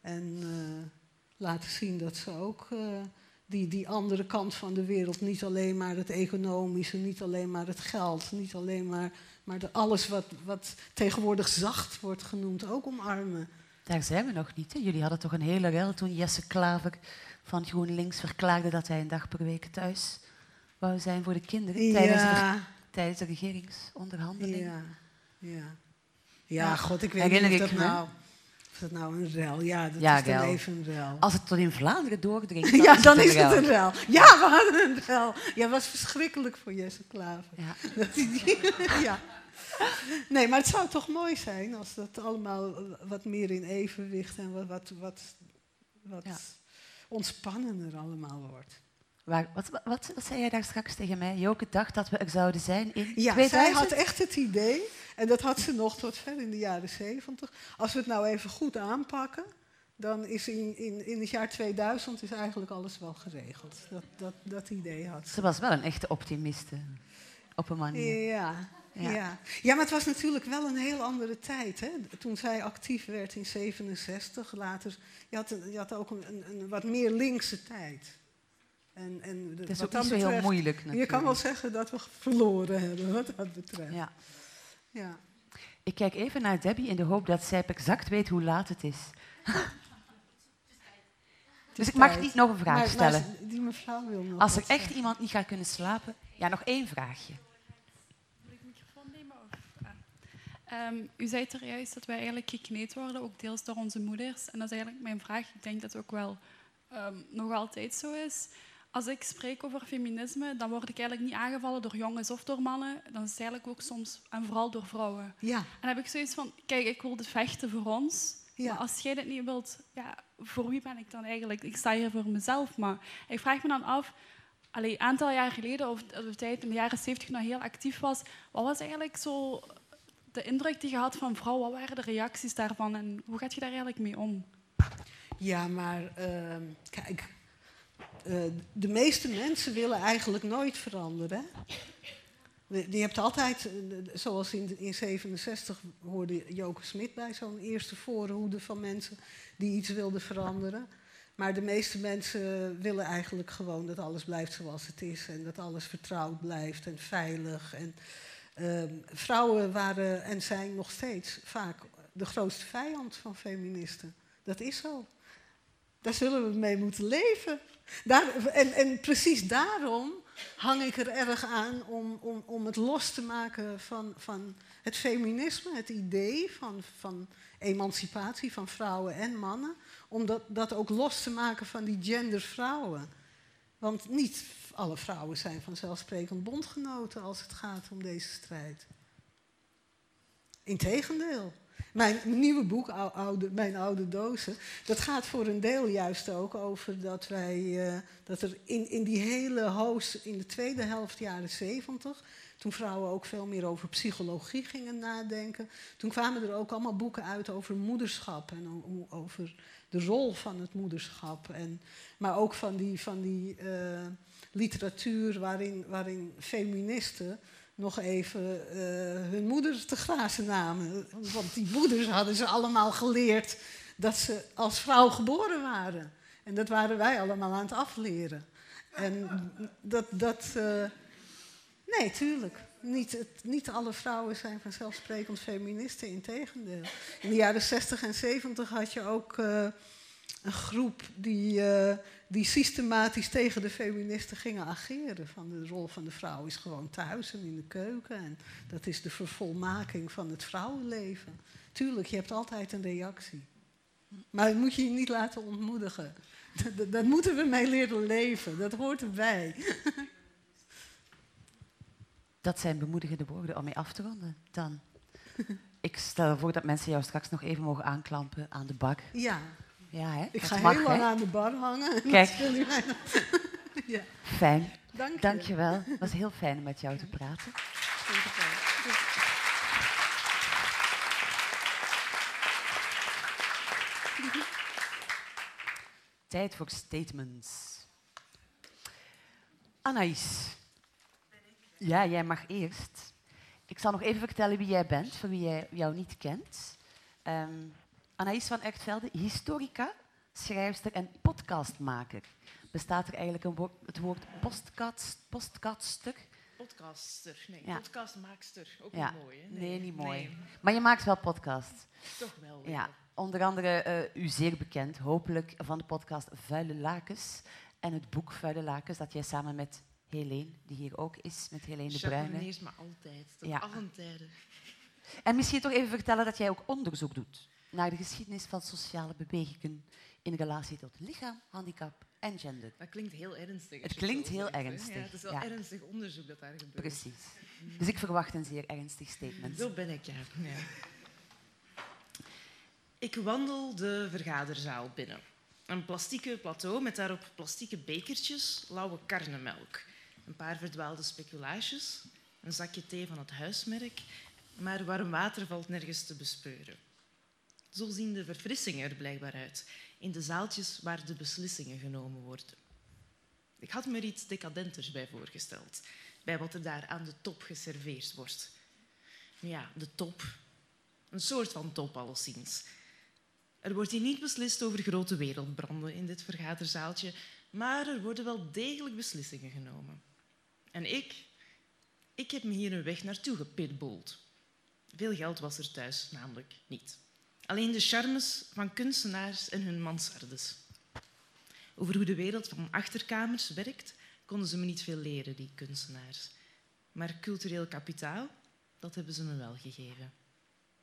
en uh, laten zien dat ze ook die, die andere kant van de wereld. Niet alleen maar het economische, niet alleen maar het geld, niet alleen maar, maar de, alles wat, wat tegenwoordig zacht wordt genoemd, ook omarmen. Daar zijn we nog niet. Hè? Jullie hadden toch een hele rel toen Jesse Klaver van GroenLinks verklaarde dat hij een dag per week thuis wou zijn voor de kinderen ja. tijdens, de, tijdens de regeringsonderhandelingen. Ja, ja. ja, god, ik weet niet of dat nou... Is dat nou een rel? Ja, dat is dan even een rel. Als het tot in Vlaanderen doordringt, (laughs) dan ja, is dan het is het een rel. Ja, we hadden een rel. Ja, was verschrikkelijk voor Jesse Klaver. Ja. (laughs) (laughs) ja. Nee, maar het zou toch mooi zijn als dat allemaal wat meer in evenwicht en wat, wat, wat, wat ja. ontspannender allemaal wordt. Waar, wat, wat, wat, zei jij daar straks tegen mij? Joke dacht dat we er zouden zijn in ja, 2000? zij had echt het idee, en dat had ze nog tot ver in de jaren 70. Als we het nou even goed aanpakken, dan is in, in, in het jaar 2000 is eigenlijk alles wel geregeld. Dat, dat, dat idee had ze. Ze was wel een echte optimiste, op een manier. Ja, ja. ja. ja, maar het was natuurlijk wel een heel andere tijd. Hè? Toen zij actief werd in 67, later, je had, je had ook een, een, een wat meer linkse tijd. En, en dat is ook niet zo heel moeilijk natuurlijk. Je kan wel zeggen dat we verloren hebben wat dat betreft. Ja. ja. Ik kijk even naar Debbie in de hoop dat zij exact weet hoe laat het is. (laughs) dus ik mag niet nog een vraag stellen. Maar die mevrouw wil nog Als er echt iemand niet gaat kunnen slapen... Ja, nog één vraagje. Ehm, u zei er juist dat wij eigenlijk gekneed worden, ook deels door onze moeders. En dat is eigenlijk mijn vraag. Ik denk dat het ook wel ehm, nog altijd zo is. Als ik spreek over feminisme, dan word ik eigenlijk niet aangevallen door jongens of door mannen. Dan is het eigenlijk ook soms, en vooral door vrouwen. Ja, En dan heb ik zoiets van, kijk, ik wil dit vechten voor ons. Ja. Maar als jij dit niet wilt, ja, voor wie ben ik dan eigenlijk? Ik sta hier voor mezelf, maar ik vraag me dan af, een aantal jaar geleden, of de tijd in de jaren 70 nog heel actief was, wat was eigenlijk zo de indruk die je had van vrouwen? Wat waren de reacties daarvan en hoe gaat je daar eigenlijk mee om? ja maar ehm, kijk, eh, de meeste mensen willen eigenlijk nooit veranderen. Je hebt altijd, eh, zoals in, in 67 hoorde Joke Smit bij zo'n eerste voorhoede van mensen die iets wilden veranderen. Maar de meeste mensen willen eigenlijk gewoon dat alles blijft zoals het is en dat alles vertrouwd blijft en veilig. En, ehm, vrouwen waren en zijn nog steeds vaak de grootste vijand van feministen. Dat is zo. Daar zullen we mee moeten leven. Daar, en, en precies daarom hang ik er erg aan om, om, om het los te maken van, van het feminisme, het idee van, van emancipatie van vrouwen en mannen. Om dat, dat ook los te maken van die gendervrouwen. Want niet alle vrouwen zijn vanzelfsprekend bondgenoten als het gaat om deze strijd. Integendeel. Mijn nieuwe boek, Mijn Oude Dozen, dat gaat voor een deel juist ook over dat wij, eh, dat er in, in die hele hoos, in de tweede helft jaren zeventig, toen vrouwen ook veel meer over psychologie gingen nadenken, toen kwamen er ook allemaal boeken uit over moederschap en over de rol van het moederschap. En, maar ook van die, van die eh, literatuur waarin, waarin feministen nog even eh, hun moeders te grazen namen. Want die moeders hadden ze allemaal geleerd dat ze als vrouw geboren waren. En dat waren wij allemaal aan het afleren. En dat. dat eh, nee, tuurlijk. Niet, niet alle vrouwen zijn vanzelfsprekend feministen, integendeel. In de jaren 60 en 70 had je ook eh, een groep die, die systematisch tegen de feministen gingen ageren. Van de rol van de vrouw is gewoon thuis en in de keuken. En dat is de vervolmaking van het vrouwenleven. Tuurlijk, je hebt altijd een reactie. Maar dat moet je je niet laten ontmoedigen. Dat, dat moeten we mee leren leven. Dat hoort erbij. Dat zijn bemoedigende woorden om mee af te ronden. Dan. Ik stel voor dat mensen jou straks nog even mogen aanklampen aan de bak. Ja, Ja, hè? ik Dat ga mag, heel lang hè? aan de bar hangen. en Kijk. (laughs) ja, Fijn. dank je. Dank je wel. Het was heel fijn om met jou te praten. Tijd voor statements. Anaïs. Ja, jij mag eerst. Ik zal nog even vertellen wie jij bent, voor wie jij jou niet kent. Ehm Anaïs van Echtvelde, historica, schrijfster en podcastmaker. Bestaat er eigenlijk een woord, het woord postkast, postkaster? Podcaster, nee, Ja. podcastmaakster. Ook Ja. niet mooi, hè? Nee, niet mooi. Nee, Maar je maakt wel podcasts. toch wel. weer. Ja, onder andere eh, u zeer bekend, hopelijk van de podcast Vuile Lakens en het boek Vuile Lakens dat jij samen met Helene, die hier ook is, met Helene de Bruyne. Chaperoneers, maar altijd. Tot Ja. allen tijden. En misschien toch even vertellen dat jij ook onderzoek doet naar de geschiedenis van sociale bewegingen in relatie tot lichaam, handicap en gender. Dat klinkt heel ernstig. Het klinkt heel zegt, ernstig, Ja, het is wel ja. ernstig onderzoek dat daar gebeurt. Precies. Dus ik verwacht een zeer ernstig statement. Zo ben ik, ja. ja. Ik wandel de vergaderzaal binnen. Een plastieke plateau met daarop plastieke bekertjes, lauwe karnemelk. Een paar verdwaalde speculaasjes, een zakje thee van het huismerk, maar warm water valt nergens te bespeuren. Zo zien de verfrissingen er blijkbaar uit, in de zaaltjes waar de beslissingen genomen worden. Ik had me er iets decadenters bij voorgesteld, bij wat er daar aan de top geserveerd wordt. Ja, de top. Een soort van top, alleszins. Er wordt hier niet beslist over grote wereldbranden in dit vergaderzaaltje, maar er worden wel degelijk beslissingen genomen. En ik, ik heb me hier een weg naartoe gepitbulld. Veel geld was er thuis namelijk niet. Alleen de charmes van kunstenaars en hun mansardes. Over hoe de wereld van achterkamers werkt, konden ze me niet veel leren, die kunstenaars. Maar cultureel kapitaal, dat hebben ze me wel gegeven.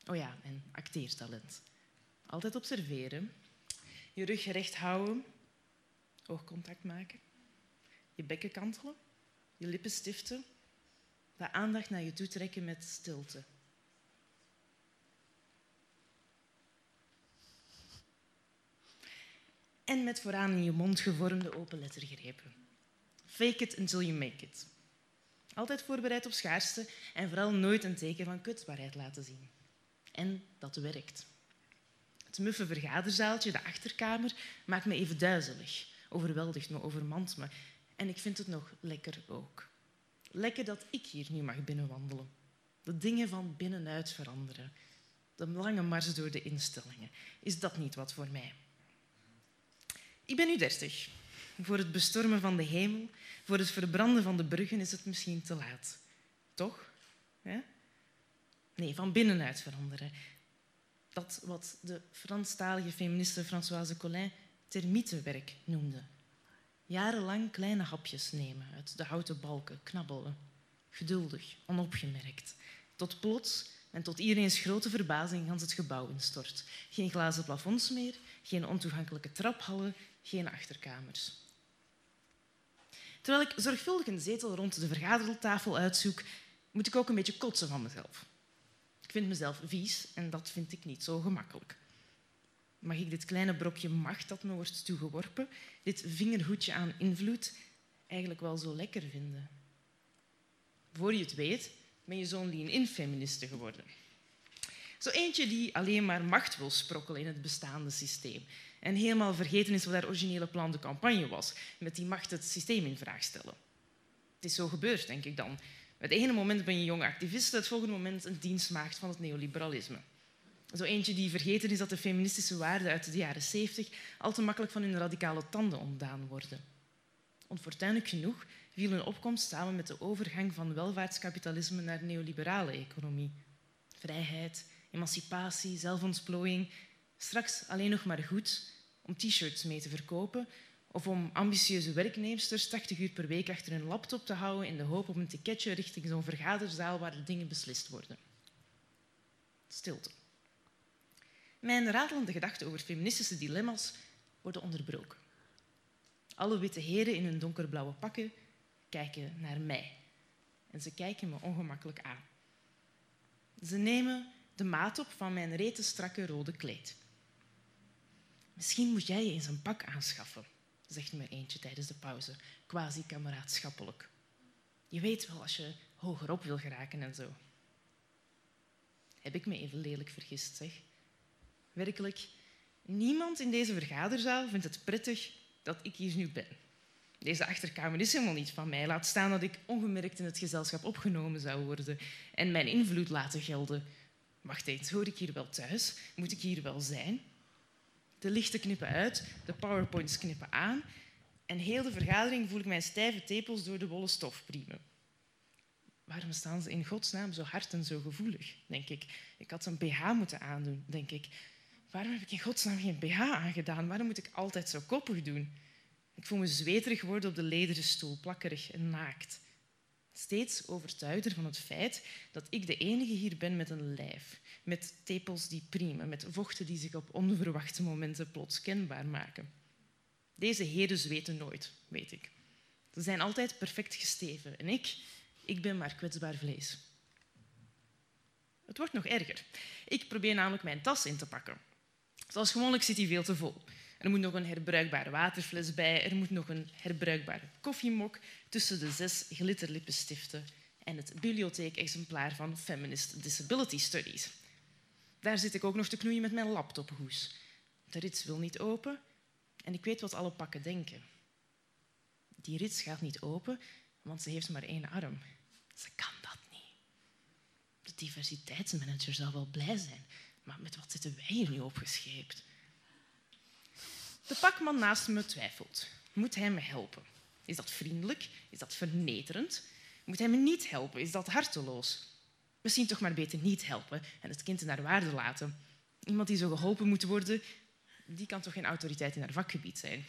Oh ja, en acteertalent. Altijd observeren, je rug recht houden, oogcontact maken, je bekken kantelen, je lippen stiften, de aandacht naar je toe trekken met stilte. En met vooraan in je mond gevormde open lettergrepen. Fake it until you make it. Altijd voorbereid op schaarste en vooral nooit een teken van kwetsbaarheid laten zien. En dat werkt. Het muffe vergaderzaaltje, de achterkamer, maakt me even duizelig. Overweldigt me, overmand me. En ik vind het nog lekker ook. Lekker dat ik hier nu mag binnenwandelen. De dingen van binnenuit veranderen. De lange mars door de instellingen. Is dat niet wat voor mij? Ik ben nu dertig. Voor het bestormen van de hemel, voor het verbranden van de bruggen is het misschien te laat. Toch? Ja? Nee, van binnenuit veranderen. Dat wat de Franstalige feministe Françoise Collin termietenwerk noemde. Jarenlang kleine hapjes nemen uit de houten balken, knabbelen. Geduldig, onopgemerkt. Tot plots en tot iedereen's grote verbazing gans het gebouw instort. Geen glazen plafonds meer, geen ontoegankelijke traphallen, geen achterkamers. Terwijl ik zorgvuldig een zetel rond de vergadertafel uitzoek, moet ik ook een beetje kotsen van mezelf. Ik vind mezelf vies en dat vind ik niet zo gemakkelijk. Mag ik dit kleine brokje macht dat me wordt toegeworpen, dit vingerhoedje aan invloed, eigenlijk wel zo lekker vinden? Voor je het weet, ben je zo'n lean-in feministe geworden. Zo eentje die alleen maar macht wil sprokkelen in het bestaande systeem. En helemaal vergeten is wat haar originele plan de campagne was. Met die macht het systeem in vraag stellen. Het is zo gebeurd, denk ik dan. Het ene moment ben je jonge activist, het volgende moment een dienstmaagd van het neoliberalisme. Zo eentje die vergeten is dat de feministische waarden uit de jaren 70 al te makkelijk van hun radicale tanden ontdaan worden. Onfortuinlijk genoeg viel hun opkomst samen met de overgang van welvaartskapitalisme naar neoliberale economie. Vrijheid, emancipatie, zelfontplooiing, straks alleen nog maar goed om t-shirts mee te verkopen of om ambitieuze werknemsters 80 uur per week achter hun laptop te houden in de hoop op een ticketje richting zo'n vergaderzaal waar de dingen beslist worden. Stilte. Mijn ratelende gedachten over feministische dilemma's worden onderbroken. Alle witte heren in hun donkerblauwe pakken kijken naar mij. En ze kijken me ongemakkelijk aan. Ze nemen de maat op van mijn rete strakke rode kleed. Misschien moet jij je eens een pak aanschaffen, zegt me eentje tijdens de pauze, quasi kameraadschappelijk. Je weet wel als je hogerop wil geraken en zo. Heb ik me even lelijk vergist, zeg. Werkelijk, niemand in deze vergaderzaal vindt het prettig dat ik hier nu ben. Deze achterkamer is helemaal niet van mij. Laat staan dat ik ongemerkt in het gezelschap opgenomen zou worden en mijn invloed laten gelden. Wacht eens, hoor ik hier wel thuis? Moet ik hier wel zijn? De lichten knippen uit, de powerpoints knippen aan en heel de vergadering voel ik mijn stijve tepels door de wollen stof priemen. Waarom staan ze in godsnaam zo hard en zo gevoelig, denk ik. Ik had een BH moeten aandoen, denk ik. Waarom heb ik in godsnaam geen BH aangedaan? Waarom moet ik altijd zo koppig doen? Ik voel me zweterig worden op de lederen stoel, plakkerig en naakt. Steeds overtuigder van het feit dat ik de enige hier ben met een lijf. Met tepels die priemen, met vochten die zich op onverwachte momenten plots kenbaar maken. Deze heren zweten nooit, weet ik. Ze zijn altijd perfect gesteven en ik, ik ben maar kwetsbaar vlees. Het wordt nog erger. Ik probeer namelijk mijn tas in te pakken. Zoals gewoonlijk zit die veel te vol. Er moet nog een herbruikbare waterfles bij, er moet nog een herbruikbare koffiemok tussen de zes glitterlippenstiften en het bibliotheekexemplaar van Feminist Disability Studies. Daar zit ik ook nog te knoeien met mijn laptophoes. De rits wil niet open en ik weet wat alle pakken denken. Die rits gaat niet open, want ze heeft maar één arm. Ze kan dat niet. De diversiteitsmanager zal wel blij zijn, maar met wat zitten wij hier nu opgescheept? De pakman naast me twijfelt. Moet hij me helpen? Is dat vriendelijk? Is dat vernederend? Moet hij me niet helpen? Is dat harteloos? Misschien toch maar beter niet helpen en het kind naar waarde laten. Iemand die zo geholpen moet worden, die kan toch geen autoriteit in haar vakgebied zijn.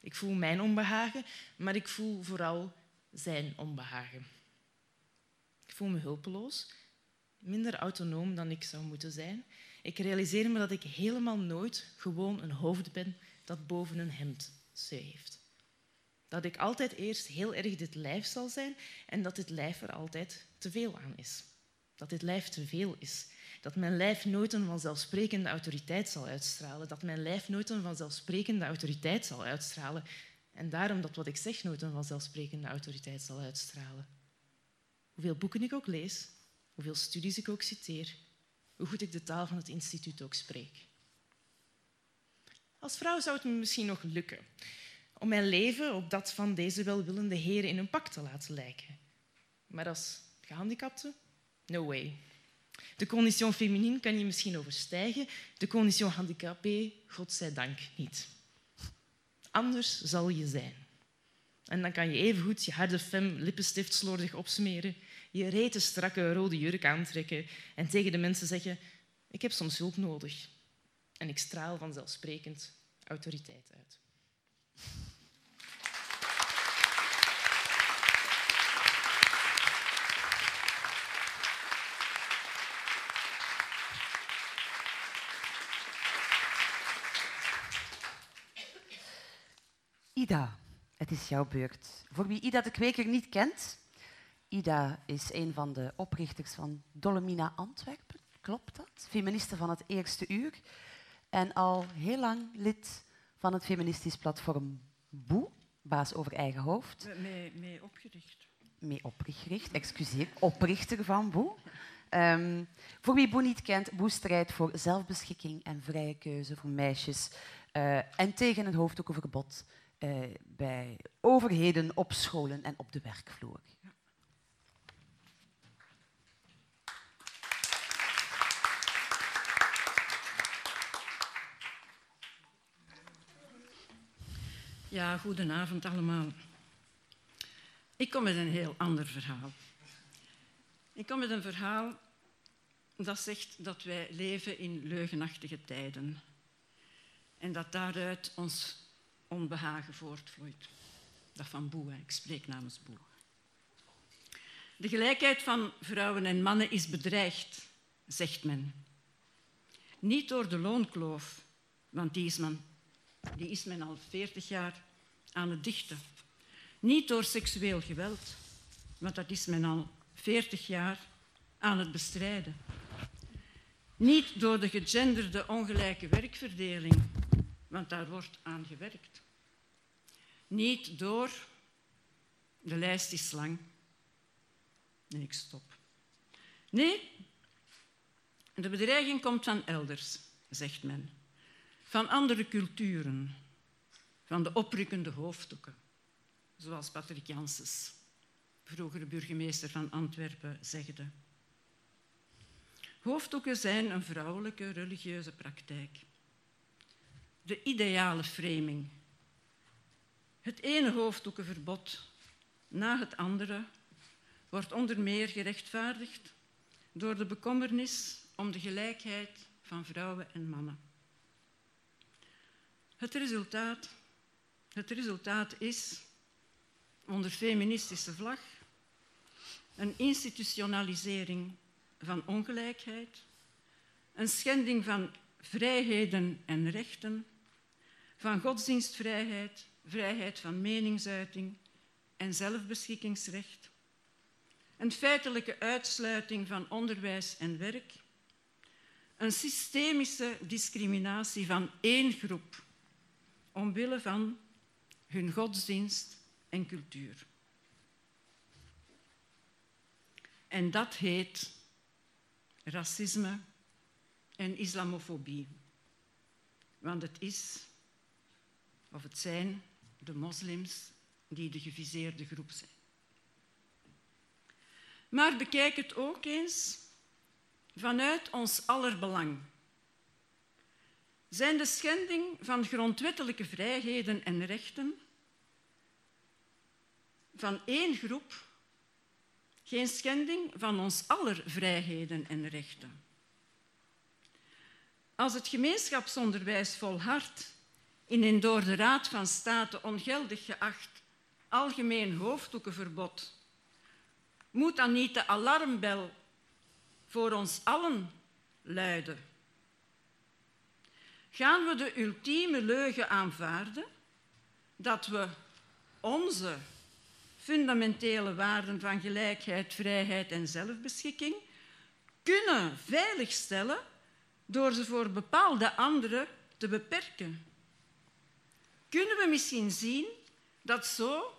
Ik voel mijn onbehagen, maar ik voel vooral zijn onbehagen. Ik voel me hulpeloos, minder autonoom dan ik zou moeten zijn. Ik realiseer me dat ik helemaal nooit gewoon een hoofd ben dat boven een hemd heeft. Dat ik altijd eerst heel erg dit lijf zal zijn en dat dit lijf er altijd te veel aan is. Dat dit lijf te veel is. Dat mijn lijf nooit een vanzelfsprekende autoriteit zal uitstralen. Dat mijn lijf nooit een vanzelfsprekende autoriteit zal uitstralen. En daarom dat wat ik zeg nooit een vanzelfsprekende autoriteit zal uitstralen. Hoeveel boeken ik ook lees, hoeveel studies ik ook citeer, hoe goed ik de taal van het instituut ook spreek. Als vrouw zou het me misschien nog lukken om mijn leven op dat van deze welwillende heren in een pak te laten lijken. Maar als gehandicapte? No way. De condition féminine kan je misschien overstijgen, de condition handicapée, godzijdank niet. Anders zal je zijn. En dan kan je evengoed je harde femme lippenstift slordig opsmeren, je rete strakke rode jurk aantrekken en tegen de mensen zeggen: Ik heb soms hulp nodig. En ik straal vanzelfsprekend autoriteit uit. Ida, het is jouw beurt. Voor wie Ida de Kweker niet kent, Ida is een van de oprichters van Dolomina Antwerpen, klopt dat? Feministe van het eerste uur. En al heel lang lid van het feministisch platform Boe, baas over eigen hoofd. Mee, mee opgericht. Mee opgericht, excuseer, oprichter van Boe. Um, voor wie Boe niet kent, Boe strijdt voor zelfbeschikking en vrije keuze voor meisjes uh, en tegen het hoofddoekenverbod uh, bij overheden op scholen en op de werkvloer. Ja, goedenavond allemaal. Ik kom met een heel ander verhaal. Ik kom met een verhaal dat zegt dat wij leven in leugenachtige tijden en dat daaruit ons onbehagen voortvloeit. Dat van Boe, ik spreek namens Boe. De gelijkheid van vrouwen en mannen is bedreigd, zegt men. Niet door de loonkloof, want die is men, die is men al veertig jaar aan het dichten. Niet door seksueel geweld, want dat is men al veertig jaar aan het bestrijden. Niet door de gegenderde ongelijke werkverdeling, want daar wordt aan gewerkt. Niet door, de lijst is lang. Nee, ik stop. Nee, de bedreiging komt van elders, zegt men. Van andere culturen, van de oprukkende hoofddoeken, zoals Patrick Janssens, vroegere burgemeester van Antwerpen, zegde. Hoofddoeken zijn een vrouwelijke religieuze praktijk. De ideale framing. Het ene hoofddoekenverbod na het andere wordt onder meer gerechtvaardigd door de bekommernis om de gelijkheid van vrouwen en mannen. Het resultaat het resultaat is, onder feministische vlag, een institutionalisering van ongelijkheid, een schending van vrijheden en rechten, van godsdienstvrijheid, vrijheid van meningsuiting en zelfbeschikkingsrecht, een feitelijke uitsluiting van onderwijs en werk, een systemische discriminatie van één groep omwille van hun godsdienst en cultuur. En dat heet racisme en islamofobie. Want het is, of het zijn, de moslims die de geviseerde groep zijn. Maar bekijk het ook eens vanuit ons aller belang. Zijn de schending van grondwettelijke vrijheden en rechten van één groep geen schending van ons aller vrijheden en rechten. Als het gemeenschapsonderwijs volhardt in een door de Raad van State ongeldig geacht algemeen hoofddoekenverbod, moet dan niet de alarmbel voor ons allen luiden. Gaan we de ultieme leugen aanvaarden dat we onze fundamentele waarden van gelijkheid, vrijheid en zelfbeschikking kunnen veiligstellen door ze voor bepaalde anderen te beperken? Kunnen we misschien zien dat zo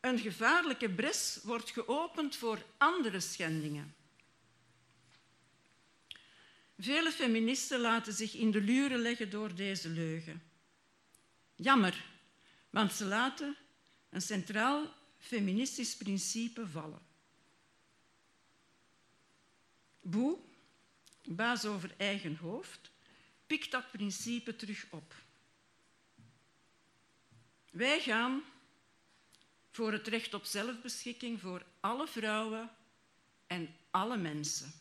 een gevaarlijke bres wordt geopend voor andere schendingen? Vele feministen laten zich in de luren leggen door deze leugen. Jammer, want ze laten een centraal feministisch principe vallen. Boe, baas over eigen hoofd, pikt dat principe terug op. Wij gaan voor het recht op zelfbeschikking voor alle vrouwen en alle mensen.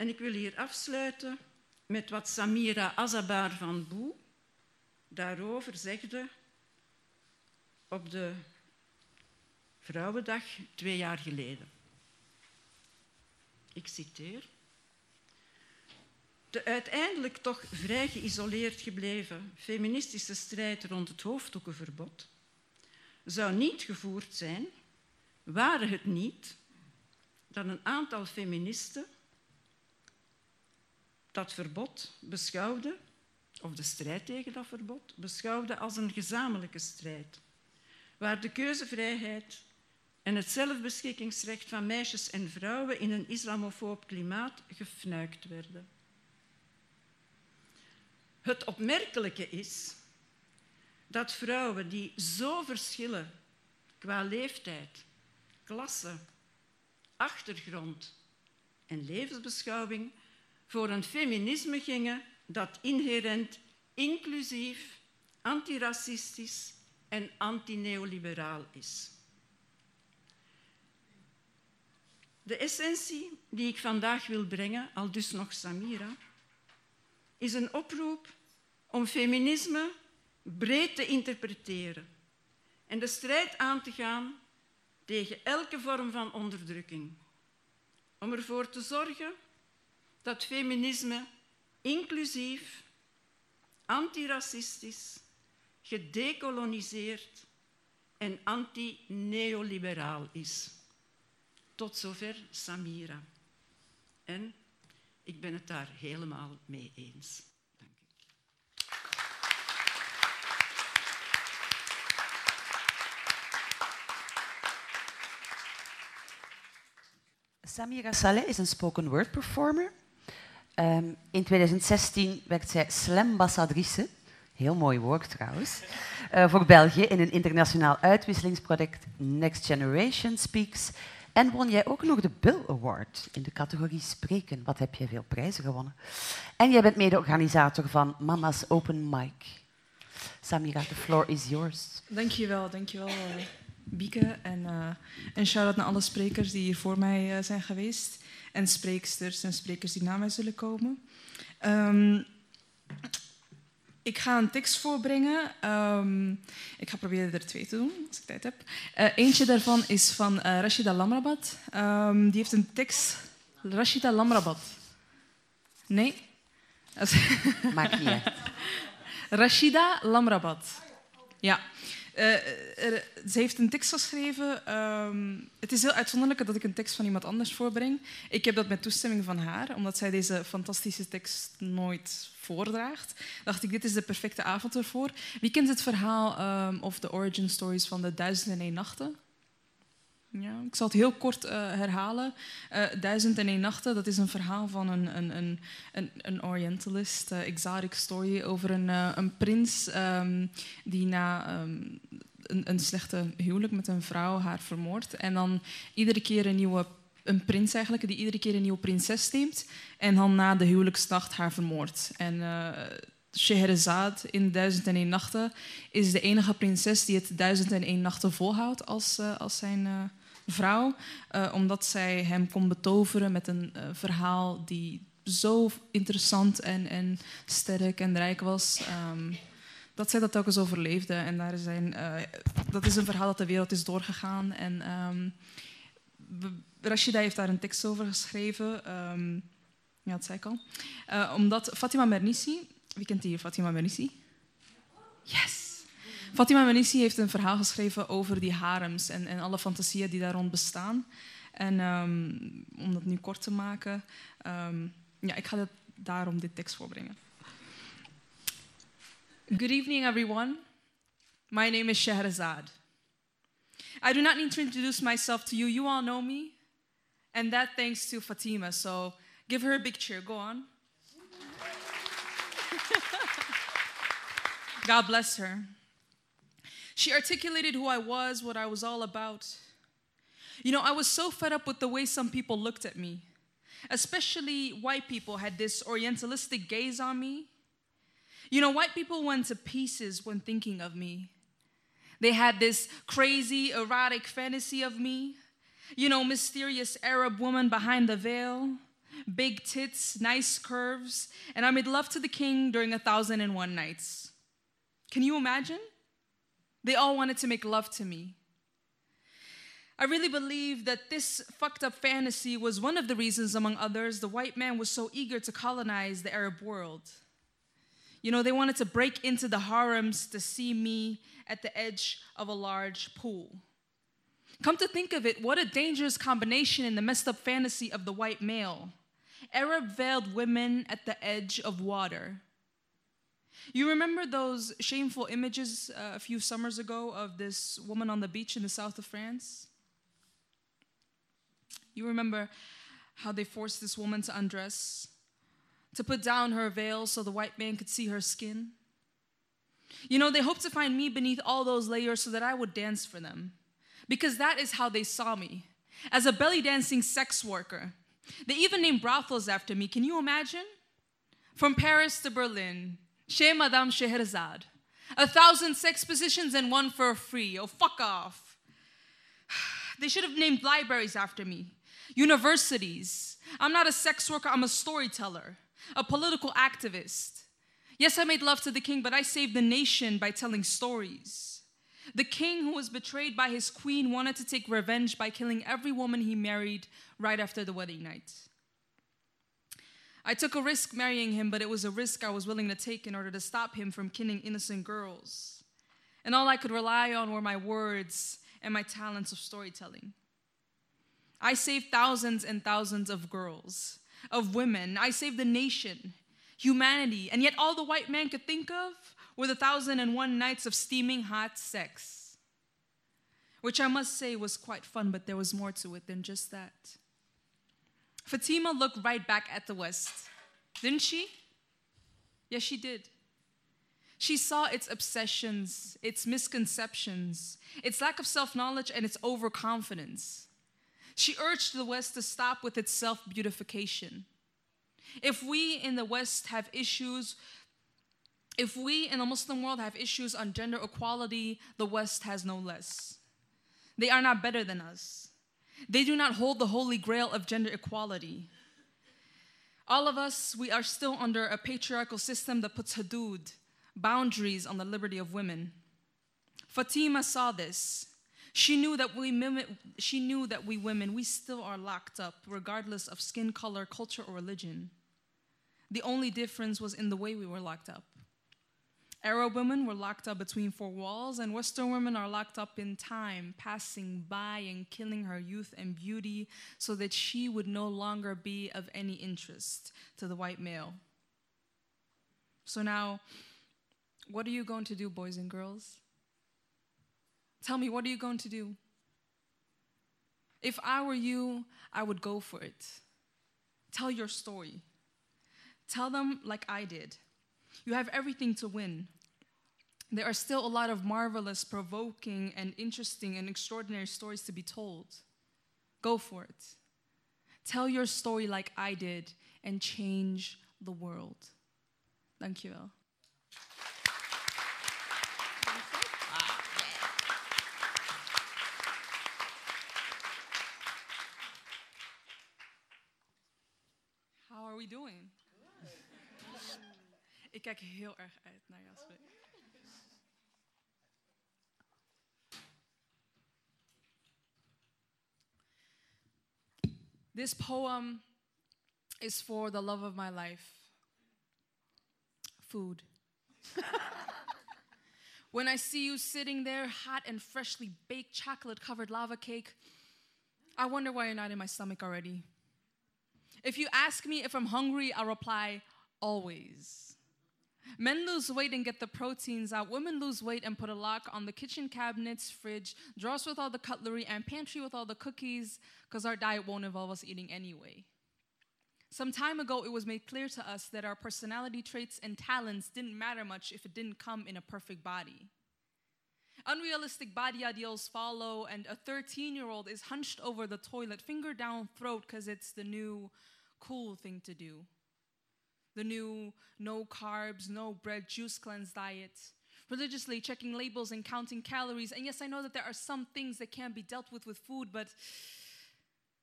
En ik wil hier afsluiten met wat Samira Azabar van Boe daarover zegde op de Vrouwendag twee jaar geleden. Ik citeer. De uiteindelijk toch vrij geïsoleerd gebleven feministische strijd rond het hoofddoekenverbod zou niet gevoerd zijn, waren het niet dat een aantal feministen dat verbod beschouwde, of de strijd tegen dat verbod, beschouwde als een gezamenlijke strijd, waar de keuzevrijheid en het zelfbeschikkingsrecht van meisjes en vrouwen in een islamofoob klimaat gefnuikt werden. Het opmerkelijke is dat vrouwen die zo verschillen qua leeftijd, klasse, achtergrond en levensbeschouwing voor een feminisme gingen dat inherent inclusief, antiracistisch en antineoliberaal is. De essentie die ik vandaag wil brengen, al dus nog Samira, is een oproep om feminisme breed te interpreteren en de strijd aan te gaan tegen elke vorm van onderdrukking. Om ervoor te zorgen dat feminisme inclusief, antiracistisch, gedecoloniseerd en anti-neoliberaal is. Tot zover Samira. En ik ben het daar helemaal mee eens. Samira Saleh is een spoken word performer. Um, in 2016 werd zij slambassadrice, heel mooi woord trouwens, uh, voor België in een internationaal uitwisselingsproject Next Generation Speaks en won jij ook nog de Bill Award in de categorie Spreken. Wat heb jij veel prijzen gewonnen. En jij bent mede-organisator van Mama's Open Mic. Samira, the floor is yours. Dankjewel, dankjewel uh, Bieke. En, uh, en shout-out naar alle sprekers die hier voor mij zijn geweest. En spreeksters en sprekers die na mij zullen komen. Um, ik ga een tekst voorbrengen. Um, ik ga proberen er twee te doen, als ik tijd heb. Uh, eentje daarvan is van uh, Rashida Lamrabat. Um, die heeft een tekst... Rashida Lamrabat. Nee? Maakt niet uit. (laughs) Rashida Lamrabat. Ja. Er, ze heeft een tekst geschreven. Um, het is heel uitzonderlijk dat ik een tekst van iemand anders voorbreng. Ik heb dat met toestemming van haar, omdat zij deze fantastische tekst nooit voordraagt. Dacht ik, dit is de perfecte avond ervoor. Wie kent het verhaal um, of de origin stories van de Duizend en Nachten? Ja, ik zal het heel kort uh, herhalen. Uh, Duizend en één Nachten, dat is een verhaal van een, een, een, een, Orientalist, uh, exotic story, over een, een prins um, die na um, een, een slechte huwelijk met een vrouw haar vermoordt. En dan iedere keer een nieuwe een prins eigenlijk, die iedere keer een nieuwe prinses neemt en dan na de huwelijksnacht haar vermoordt. En Scheherazade in Duizend en één Nachten is de enige prinses die het Duizend en één Nachten volhoudt als, als zijn vrouw, omdat zij hem kon betoveren met een verhaal die zo interessant en, en sterk en rijk was. Um, dat zij dat telkens overleefde. En daar zijn, dat is een verhaal dat de wereld is doorgegaan. En um, Rashida heeft daar een tekst over geschreven. Ehm, ja, dat zei ik al. Omdat Fatima Mernissi... Wie kent hier Fatima Mernissi? Yes! Fatima Mernissi heeft een verhaal geschreven over die harems en, en alle fantasieën die daar rond bestaan. En um, om dat nu kort te maken... Um, ja, ik ga daarom dit tekst voorbrengen. Good evening, everyone. My name is Shahrazad. I do not need to introduce myself to you. You all know me. And that thanks to Fatima. So give her a big cheer. Go on. (laughs) God bless her. She articulated who I was, what I was all about. You know, I was so fed up with the way some people looked at me. Especially white people had this orientalistic gaze on me. You know, white people went to pieces when thinking of me. They had this crazy, erotic fantasy of me. You know, mysterious Arab woman behind the veil, big tits, nice curves, and I made love to the king during a thousand and one nights. Can you imagine? They all wanted to make love to me. I really believe that this fucked up fantasy was one of the reasons, among others, the white man was so eager to colonize the Arab world. You know, they wanted to break into the harems to see me at the edge of a large pool. Come to think of it, what a dangerous combination in the messed up fantasy of the white male. Arab veiled women at the edge of water. You remember those shameful images uh, a few summers ago of this woman on the beach in the south of France? You remember how they forced this woman to undress to put down her veil so the white man could see her skin. You know, they hoped to find me beneath all those layers so that I would dance for them. Because that is how they saw me as a belly dancing sex worker. They even named brothels after me. Can you imagine? From Paris to Berlin, Chez Madame Scheherazade. A thousand sex positions and one for free. Oh, fuck off. (sighs) They should have named libraries after me, universities. I'm not a sex worker, I'm a storyteller a political activist. Yes, I made love to the king, but I saved the nation by telling stories. The king who was betrayed by his queen wanted to take revenge by killing every woman he married right after the wedding night. I took a risk marrying him, but it was a risk I was willing to take in order to stop him from killing innocent girls. And all I could rely on were my words and my talents of storytelling. I saved thousands and thousands of girls of women. I saved the nation, humanity, and yet all the white man could think of were the thousand and one nights of steaming hot sex. Which I must say was quite fun, but there was more to it than just that. Fatima looked right back at the West, didn't she? Yes, she did. She saw its obsessions, its misconceptions, its lack of self knowledge, and its overconfidence. She urged the West to stop with its self beautification. If we in the West have issues, if we in the Muslim world have issues on gender equality, the West has no less. They are not better than us. They do not hold the holy grail of gender equality. All of us, we are still under a patriarchal system that puts hudud, boundaries on the liberty of women. Fatima saw this she knew that we she knew that we women, we still are locked up, regardless of skin color, culture, or religion. The only difference was in the way we were locked up. Arab women were locked up between four walls, and Western women are locked up in time, passing by and killing her youth and beauty so that she would no longer be of any interest to the white male. So now, what are you going to do, boys and girls? Tell me, what are you going to do? If I were you, I would go for it. Tell your story. Tell them like I did. You have everything to win. There are still a lot of marvelous, provoking, and interesting and extraordinary stories to be told. Go for it. Tell your story like I did and change the world. Thank you. we doing? Ik kijk heel erg uit naar Jasper. This poem is for the love of my life food. (laughs) when I see you sitting there, hot and freshly baked chocolate covered lava cake, I wonder why you're not in my stomach already. If you ask me if I'm hungry, I'll reply, always. Men lose weight and get the proteins out. Women lose weight and put a lock on the kitchen cabinets, fridge, drawers with all the cutlery, and pantry with all the cookies, because our diet won't involve us eating anyway. Some time ago, it was made clear to us that our personality traits and talents didn't matter much if it didn't come in a perfect body. Unrealistic body ideals follow, and a 13 year old is hunched over the toilet, finger down throat, because it's the new cool thing to do. The new no carbs, no bread, juice cleanse diet. Religiously checking labels and counting calories. And yes, I know that there are some things that can't be dealt with with food, but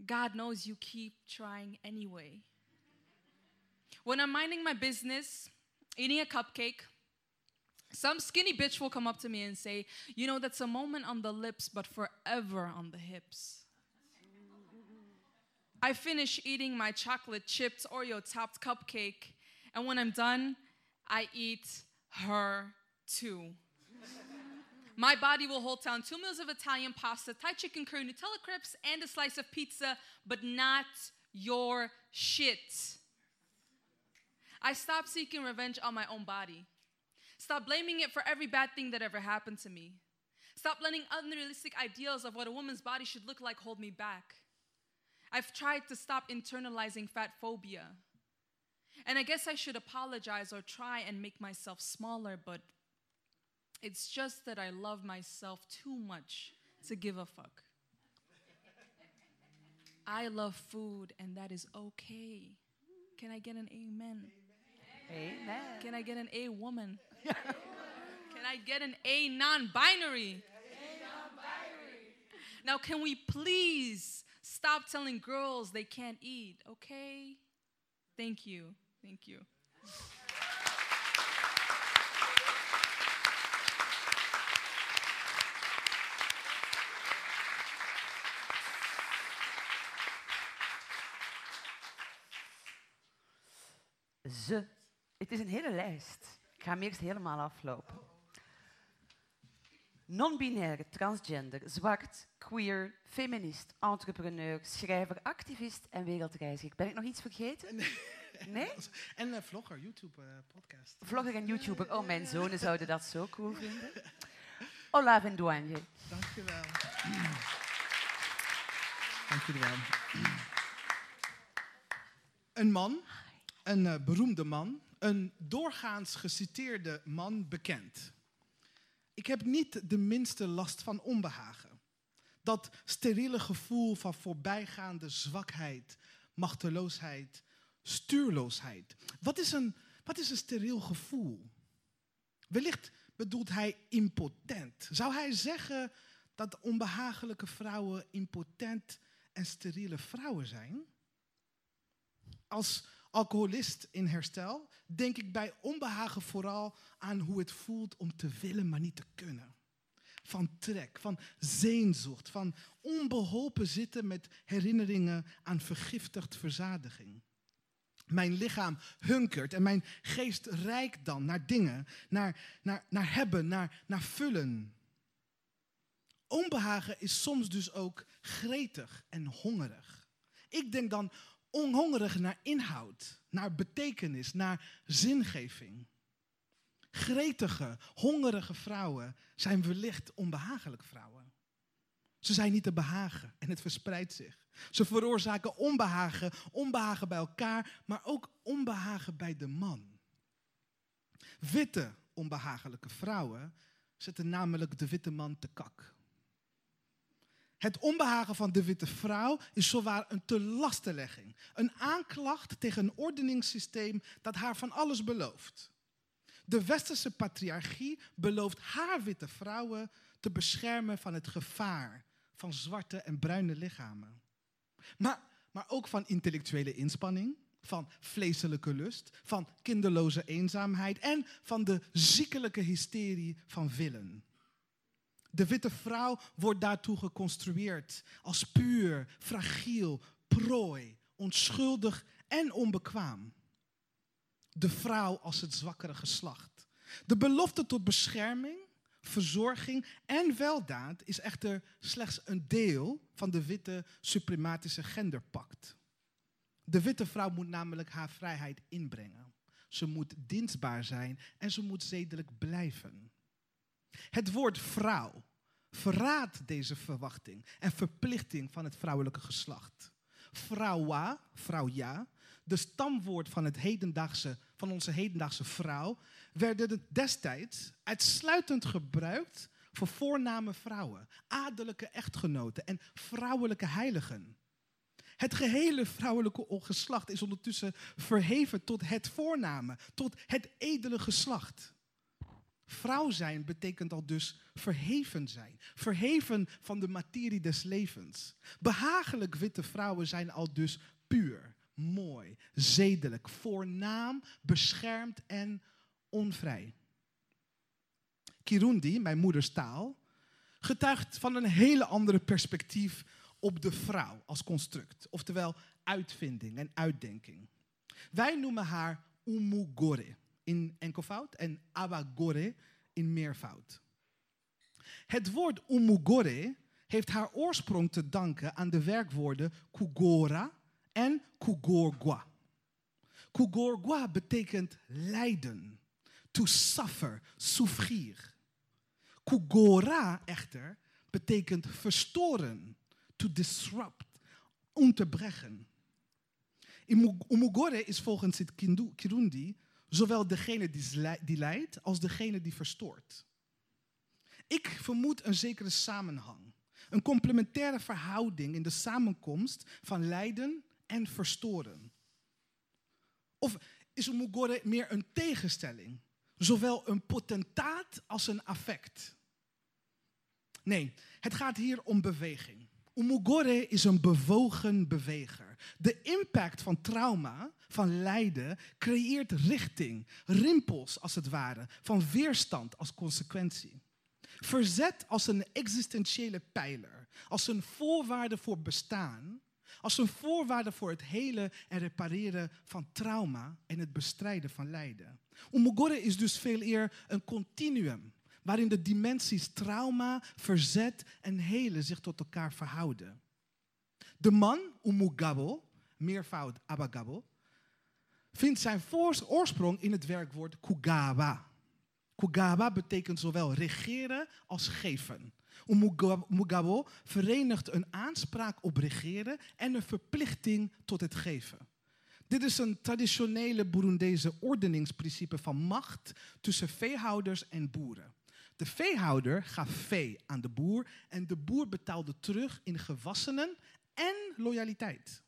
God knows you keep trying anyway. When I'm minding my business, eating a cupcake, some skinny bitch will come up to me and say, You know, that's a moment on the lips, but forever on the hips. I finish eating my chocolate chipped Oreo topped cupcake, and when I'm done, I eat her too. My body will hold down two meals of Italian pasta, Thai chicken curry, Nutella crepes, and a slice of pizza, but not your shit. I stopped seeking revenge on my own body. Stop blaming it for every bad thing that ever happened to me. Stop letting unrealistic ideals of what a woman's body should look like hold me back. I've tried to stop internalizing fat phobia. And I guess I should apologize or try and make myself smaller, but it's just that I love myself too much to give a fuck. I love food, and that is okay. Can I get an amen? Amen. Can I get an A woman? (laughs) can I get an a non-binary? A non binary? Now, can we please stop telling girls they can't eat, okay? Thank you. Thank you. Ze. Het is een hele lijst. Ik ga hem eerst helemaal aflopen. Non-binaire, transgender, zwart, queer, feminist, entrepreneur, schrijver, activist en wereldreiziger. Ben ik nog iets vergeten? Nee? (laughs) En uh, vlogger, YouTube, uh, podcast. Vlogger en YouTuber. Oh, mijn zonen zouden dat zo cool vinden. Hola, Vendoanje. Dank je wel. (clears throat) Dank jullie wel. Een man, een uh, beroemde man, een doorgaans geciteerde man bekend. Ik heb niet de minste last van onbehagen. Dat steriele gevoel van voorbijgaande zwakheid, machteloosheid, stuurloosheid. Wat is een, wat is een steriel gevoel? Wellicht bedoelt hij impotent. Zou hij zeggen dat onbehagelijke vrouwen impotent en steriele vrouwen zijn? Als alcoholist in herstel denk ik bij onbehagen vooral aan hoe het voelt om te willen, maar niet te kunnen. Van trek, van zeenzocht, van onbeholpen zitten met herinneringen aan vergiftigd verzadiging. Mijn lichaam hunkert en mijn geest reikt dan naar dingen, naar, naar, naar hebben, naar, naar vullen. Onbehagen is soms dus ook gretig en hongerig. Ik denk dan onhongerig naar inhoud, naar betekenis, naar zingeving. Gretige, hongerige vrouwen zijn wellicht onbehagelijke vrouwen. Ze zijn niet te behagen en het verspreidt zich. Ze veroorzaken onbehagen, onbehagen bij elkaar, maar ook onbehagen bij de man. Witte, onbehagelijke vrouwen zetten namelijk de witte man te kak. Het onbehagen van de witte vrouw is zowaar een telastenlegging. Een aanklacht tegen een ordeningssysteem dat haar van alles belooft. De westerse patriarchie belooft haar witte vrouwen te beschermen van het gevaar van zwarte en bruine lichamen. Maar, maar ook van intellectuele inspanning, van vleeselijke lust, van kinderloze eenzaamheid en van de ziekelijke hysterie van willen. De witte vrouw wordt daartoe geconstrueerd als puur, fragiel, prooi, onschuldig en onbekwaam. De vrouw als het zwakkere geslacht. De belofte tot bescherming, verzorging en weldaad is echter slechts een deel van de witte suprematische genderpact. De witte vrouw moet namelijk haar vrijheid inbrengen. Ze moet dienstbaar zijn en ze moet zedelijk blijven. Het woord vrouw verraadt deze verwachting en verplichting van het vrouwelijke geslacht. Vrouwa, vrouw ja, de stamwoord van, het hedendaagse, van onze hedendaagse vrouw, werden destijds uitsluitend gebruikt voor voorname vrouwen, adellijke echtgenoten en vrouwelijke heiligen. Het gehele vrouwelijke geslacht is ondertussen verheven tot het voorname, tot het edele geslacht. Vrouw zijn betekent al dus verheven zijn. Verheven van de materie des levens. Behagelijk witte vrouwen zijn al dus puur, mooi, zedelijk, voornaam, beschermd en onvrij. Kirundi, mijn moeders taal, getuigt van een hele andere perspectief op de vrouw als construct. Oftewel uitvinding en uitdenking. Wij noemen haar umugore in enkelvoud en abagore in meervoud. Het woord umugore heeft haar oorsprong te danken aan de werkwoorden kugora en kugorgwa. Kugorgwa betekent lijden, to suffer, souffrir. Kugora echter betekent verstoren, to disrupt, unterbrechen. Umugore is volgens het Kirundi Zowel degene die leidt als degene die verstoort. Ik vermoed een zekere samenhang. Een complementaire verhouding in de samenkomst van lijden en verstoren. Of is Umugore meer een tegenstelling? Zowel een potentaat als een affect. Nee, het gaat hier om beweging. Umugore is een bewogen beweger. De impact van trauma, van lijden, creëert richting, rimpels als het ware, van weerstand als consequentie. Verzet als een existentiële pijler, als een voorwaarde voor bestaan, als een voorwaarde voor het hele en repareren van trauma en het bestrijden van lijden. Umugore is dus veel eer een continuum waarin de dimensies trauma, verzet en helen zich tot elkaar verhouden. De man, Umugabo, meervoud Abagabo, vindt zijn oorsprong in het werkwoord Kugawa. Kugawa betekent zowel regeren als geven. Umugabo verenigt een aanspraak op regeren en een verplichting tot het geven. Dit is een traditionele Burundese ordeningsprincipe van macht tussen veehouders en boeren. De veehouder gaf vee aan de boer en de boer betaalde terug in gewassenen en loyaliteit.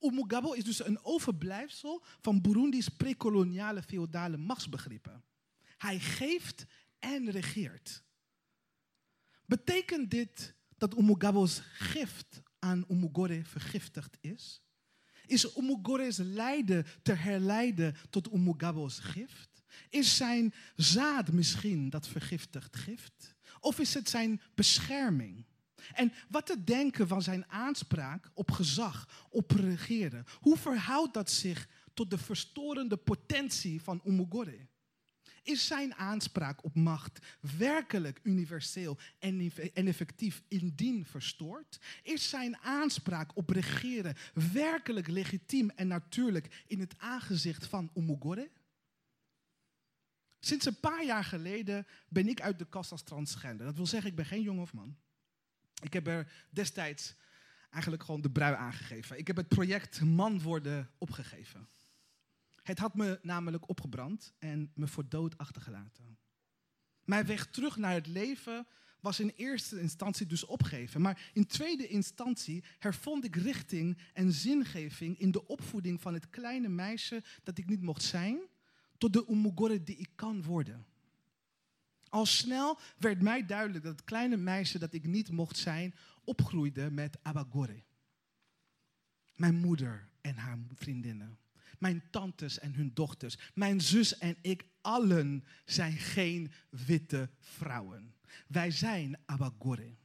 Umugabo is dus een overblijfsel van Burundi's prekoloniale feodale machtsbegrippen. Hij geeft en regeert. Betekent dit dat Umugabo's gift aan Umugore vergiftigd is? Is Umugore's lijden te herleiden tot Umugabo's gift? Is zijn zaad misschien dat vergiftigd gift? Of is het zijn bescherming? En wat te denken van zijn aanspraak op gezag, op regeren? Hoe verhoudt dat zich tot de verstorende potentie van Umugore? Is zijn aanspraak op macht werkelijk universeel en effectief indien verstoord? Is zijn aanspraak op regeren werkelijk legitiem en natuurlijk in het aangezicht van Umugore? Sinds een paar jaar geleden ben ik uit de kast als transgender. Dat wil zeggen, ik ben geen jongen of man. Ik heb er destijds eigenlijk gewoon de brui aangegeven. Ik heb het project Man worden opgegeven. Het had me namelijk opgebrand en me voor dood achtergelaten. Mijn weg terug naar het leven was in eerste instantie dus opgeven. Maar in tweede instantie hervond ik richting en zingeving in de opvoeding van het kleine meisje dat ik niet mocht zijn tot de umugore die ik kan worden. Al snel werd mij duidelijk dat het kleine meisje dat ik niet mocht zijn, opgroeide met abagore. Mijn moeder en haar vriendinnen. Mijn tantes en hun dochters. Mijn zus en ik allen zijn geen witte vrouwen. Wij zijn abagore.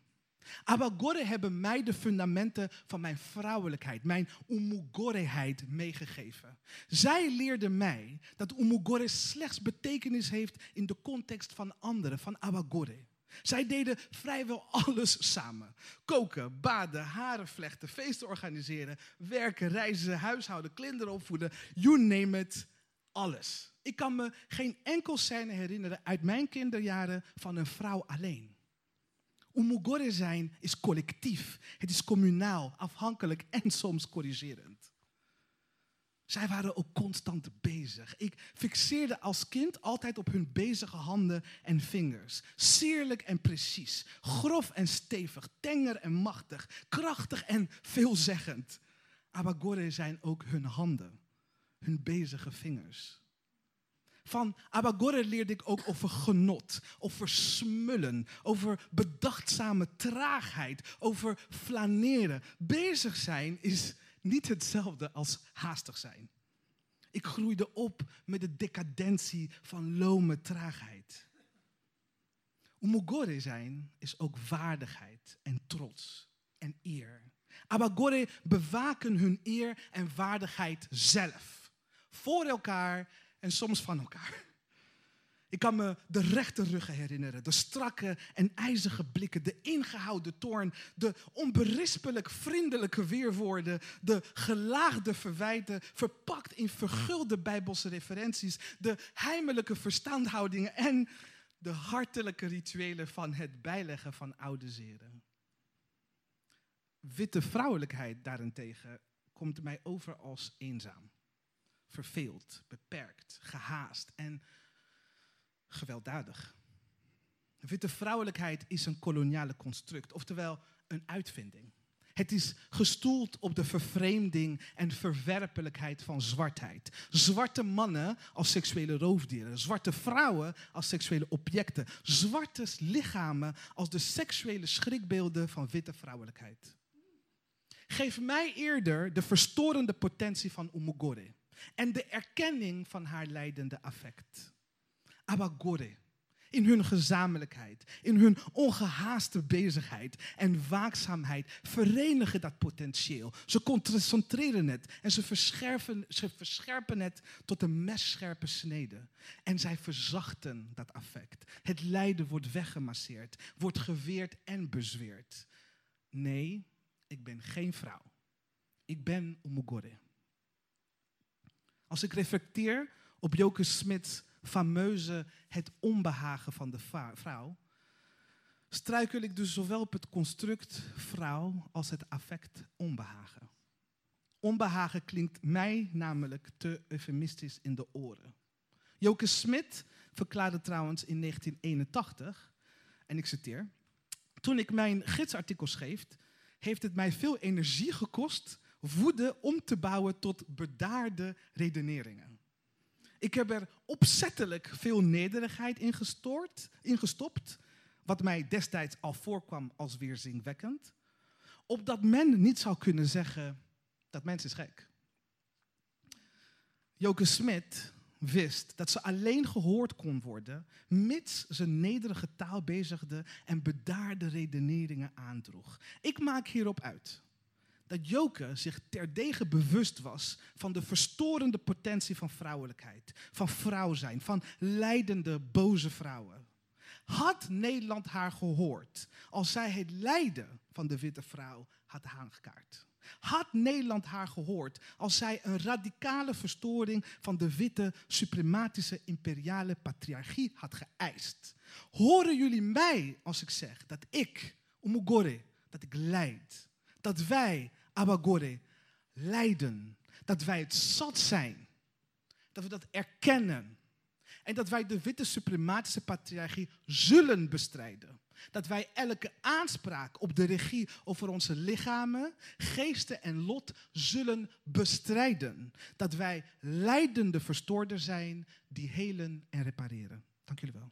Abagore hebben mij de fundamenten van mijn vrouwelijkheid, mijn umugoreheid meegegeven. Zij leerden mij dat umugore slechts betekenis heeft in de context van anderen, van abagore. Zij deden vrijwel alles samen. Koken, baden, haren vlechten, feesten organiseren, werken, reizen, huishouden, kinderen opvoeden, you name it, alles. Ik kan me geen enkel scène herinneren uit mijn kinderjaren van een vrouw alleen. Umugore zijn is collectief. Het is communaal, afhankelijk en soms corrigerend. Zij waren ook constant bezig. Ik fixeerde als kind altijd op hun bezige handen en vingers. Sierlijk en precies, grof en stevig, tenger en machtig, krachtig en veelzeggend. Abagore zijn ook hun handen, hun bezige vingers. Van Abagore leerde ik ook over genot, over smullen, over bedachtzame traagheid, over flaneren. Bezig zijn is niet hetzelfde als haastig zijn. Ik groeide op met de decadentie van lome traagheid. Umugore zijn is ook waardigheid en trots en eer. Abagore bewaken hun eer en waardigheid zelf. Voor elkaar en soms van elkaar. Ik kan me de rechte ruggen herinneren, de strakke en ijzige blikken, de ingehouden toorn, de onberispelijk vriendelijke weerwoorden, de gelaagde verwijten, verpakt in vergulde bijbelse referenties, de heimelijke verstandhoudingen en de hartelijke rituelen van het bijleggen van oude zeren. Witte vrouwelijkheid daarentegen komt mij over als eenzaam. Verveeld, beperkt, gehaast en gewelddadig. Witte vrouwelijkheid is een koloniale construct, oftewel een uitvinding. Het is gestoeld op de vervreemding en verwerpelijkheid van zwartheid. Zwarte mannen als seksuele roofdieren, zwarte vrouwen als seksuele objecten, zwarte lichamen als de seksuele schrikbeelden van witte vrouwelijkheid. Geef mij eerder de verstorende potentie van Umugore en de erkenning van haar leidende affect. Abagore, in hun gezamenlijkheid, in hun ongehaaste bezigheid en waakzaamheid verenigen dat potentieel. Ze concentreren het en ze verscherpen, ze verscherpen het tot een messcherpe snede. En zij verzachten dat affect. Het lijden wordt weggemasseerd, wordt geweerd en bezweerd. Nee, ik ben geen vrouw. Ik ben Umugore. Als ik reflecteer op Joke Smits fameuze het onbehagen van de vrouw, struikel ik dus zowel op het construct vrouw als het affect onbehagen. Onbehagen klinkt mij namelijk te eufemistisch in de oren. Joke Smit verklaarde trouwens in 1981, en ik citeer, toen ik mijn gidsartikel schreef, heeft het mij veel energie gekost woede om te bouwen tot bedaarde redeneringen. Ik heb er opzettelijk veel nederigheid in, gestoord, gestopt, wat mij destijds al voorkwam als weerzinwekkend, opdat men niet zou kunnen zeggen dat mens is gek. Joke Smit wist dat ze alleen gehoord kon worden, mits ze nederige taal bezigde en bedaarde redeneringen aandroeg. Ik maak hierop uit dat Joke zich terdege bewust was van de verstorende potentie van vrouwelijkheid, van vrouw zijn, van leidende, boze vrouwen. Had Nederland haar gehoord als zij het lijden van de witte vrouw had aangekaart? Had Nederland haar gehoord als zij een radicale verstoring van de witte, suprematische, imperiale patriarchie had geëist? Horen jullie mij als ik zeg dat ik, Umugore, dat ik leid? Dat wij abagore, lijden. Dat wij het zat zijn. Dat we dat erkennen. En dat wij de witte suprematische patriarchie zullen bestrijden. Dat wij elke aanspraak op de regie over onze lichamen, geesten en lot zullen bestrijden. Dat wij leidende verstoorder zijn die helen en repareren. Dank jullie wel.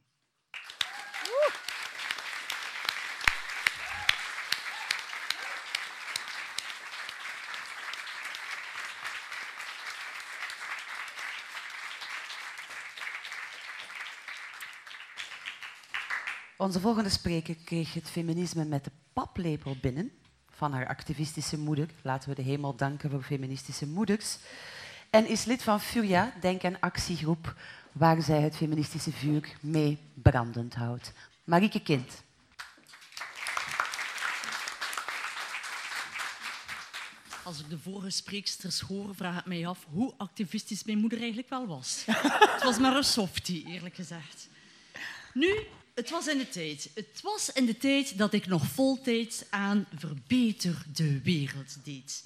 Onze volgende spreker kreeg het feminisme met de paplepel binnen van haar activistische moeder. Laten we de hemel danken voor feministische moeders. En is lid van FUJA, Denk- en Actiegroep, waar zij het feministische vuur mee brandend houdt. Marieke Kind. Als ik de vorige spreeksters hoor, vraag ik mij af hoe activistisch mijn moeder eigenlijk wel was. (laughs) het was maar een softie, eerlijk gezegd. Nu, het was in de tijd. Het was in de tijd dat ik nog voltijds aan Verbeter de Wereld deed.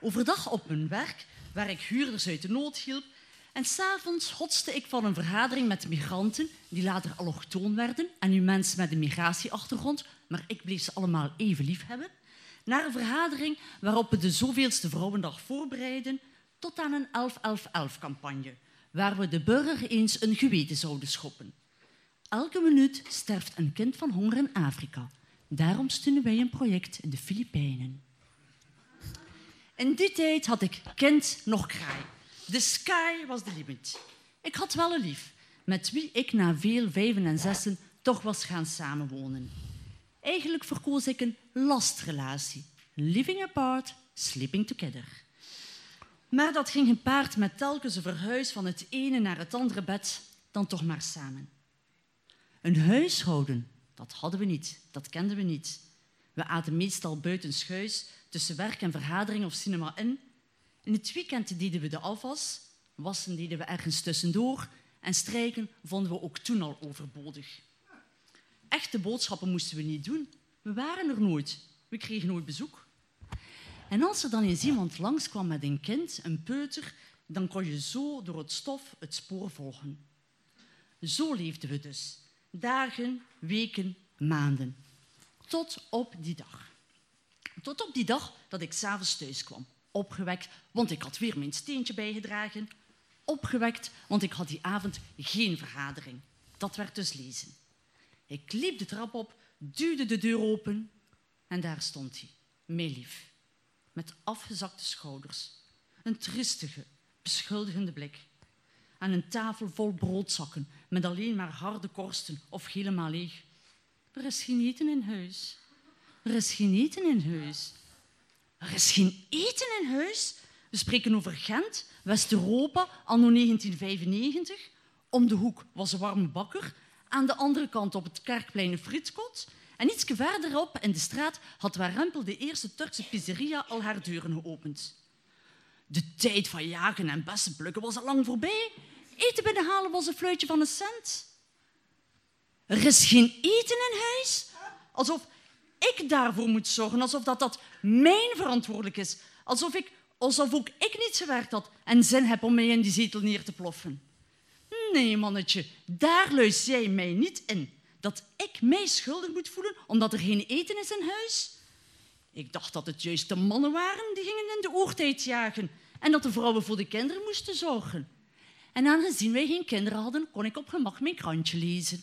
Overdag op mijn werk, waar ik huurders uit de nood hielp. En s'avonds hotste ik van een vergadering met migranten, die later allochtoon werden, en nu mensen met een migratieachtergrond, maar ik bleef ze allemaal even lief hebben, naar een vergadering waarop we de zoveelste Vrouwendag voorbereiden, tot aan een 11-11-11-campagne, waar we de burger eens een geweten zouden schoppen. Elke minuut sterft een kind van honger in Afrika. Daarom steunen wij een project in de Filipijnen. In die tijd had ik kind nog kraai. The sky was the limit. Ik had wel een lief, met wie ik na veel vijven en zessen toch was gaan samenwonen. Eigenlijk verkoos ik een lastrelatie. Living apart, sleeping together. Maar dat ging gepaard met telkens een verhuis van het ene naar het andere bed, dan toch maar samen. Een huishouden, dat hadden we niet, dat kenden we niet. We aten meestal buitenschuis, tussen werk en vergadering of cinema in. In het weekend deden we de afwas, wassen deden we ergens tussendoor en strijken vonden we ook toen al overbodig. Echte boodschappen moesten we niet doen. We waren er nooit. We kregen nooit bezoek. En als er dan eens iemand langskwam met een kind, een peuter, dan kon je zo door het stof het spoor volgen. Zo leefden we dus. Dagen, weken, maanden. Tot op die dag. Tot op die dag dat ik s'avonds thuis kwam. Opgewekt, want ik had weer mijn steentje bijgedragen. Opgewekt, want ik had die avond geen vergadering. Dat werd dus lezen. Ik liep de trap op, duwde de deur open en daar stond hij, mijn lief, met afgezakte schouders, een tristige, beschuldigende blik. Aan een tafel vol broodzakken met alleen maar harde korsten of helemaal leeg. Er is geen eten in huis. Er is geen eten in huis. Er is geen eten in huis? We spreken over Gent, West-Europa, anno 1995. Om de hoek was een warme bakker. Aan de andere kant op het kerkplein een frietkot. En iets verderop in de straat had Warempel de eerste Turkse pizzeria al haar deuren geopend. De tijd van jagen en bessen plukken was al lang voorbij. Eten binnenhalen was een fluitje van een cent. Er is geen eten in huis? Alsof ik daarvoor moet zorgen, alsof dat, dat mijn verantwoordelijk is. Alsof, ik, alsof ook ik niet gewerkt had en zin heb om mij in die zetel neer te ploffen. Nee, mannetje, daar luister jij mij niet in. Dat ik mij schuldig moet voelen omdat er geen eten is in huis? Ik dacht dat het juist de mannen waren die gingen in de oortijd jagen en dat de vrouwen voor de kinderen moesten zorgen. En aangezien wij geen kinderen hadden, kon ik op gemak mijn krantje lezen.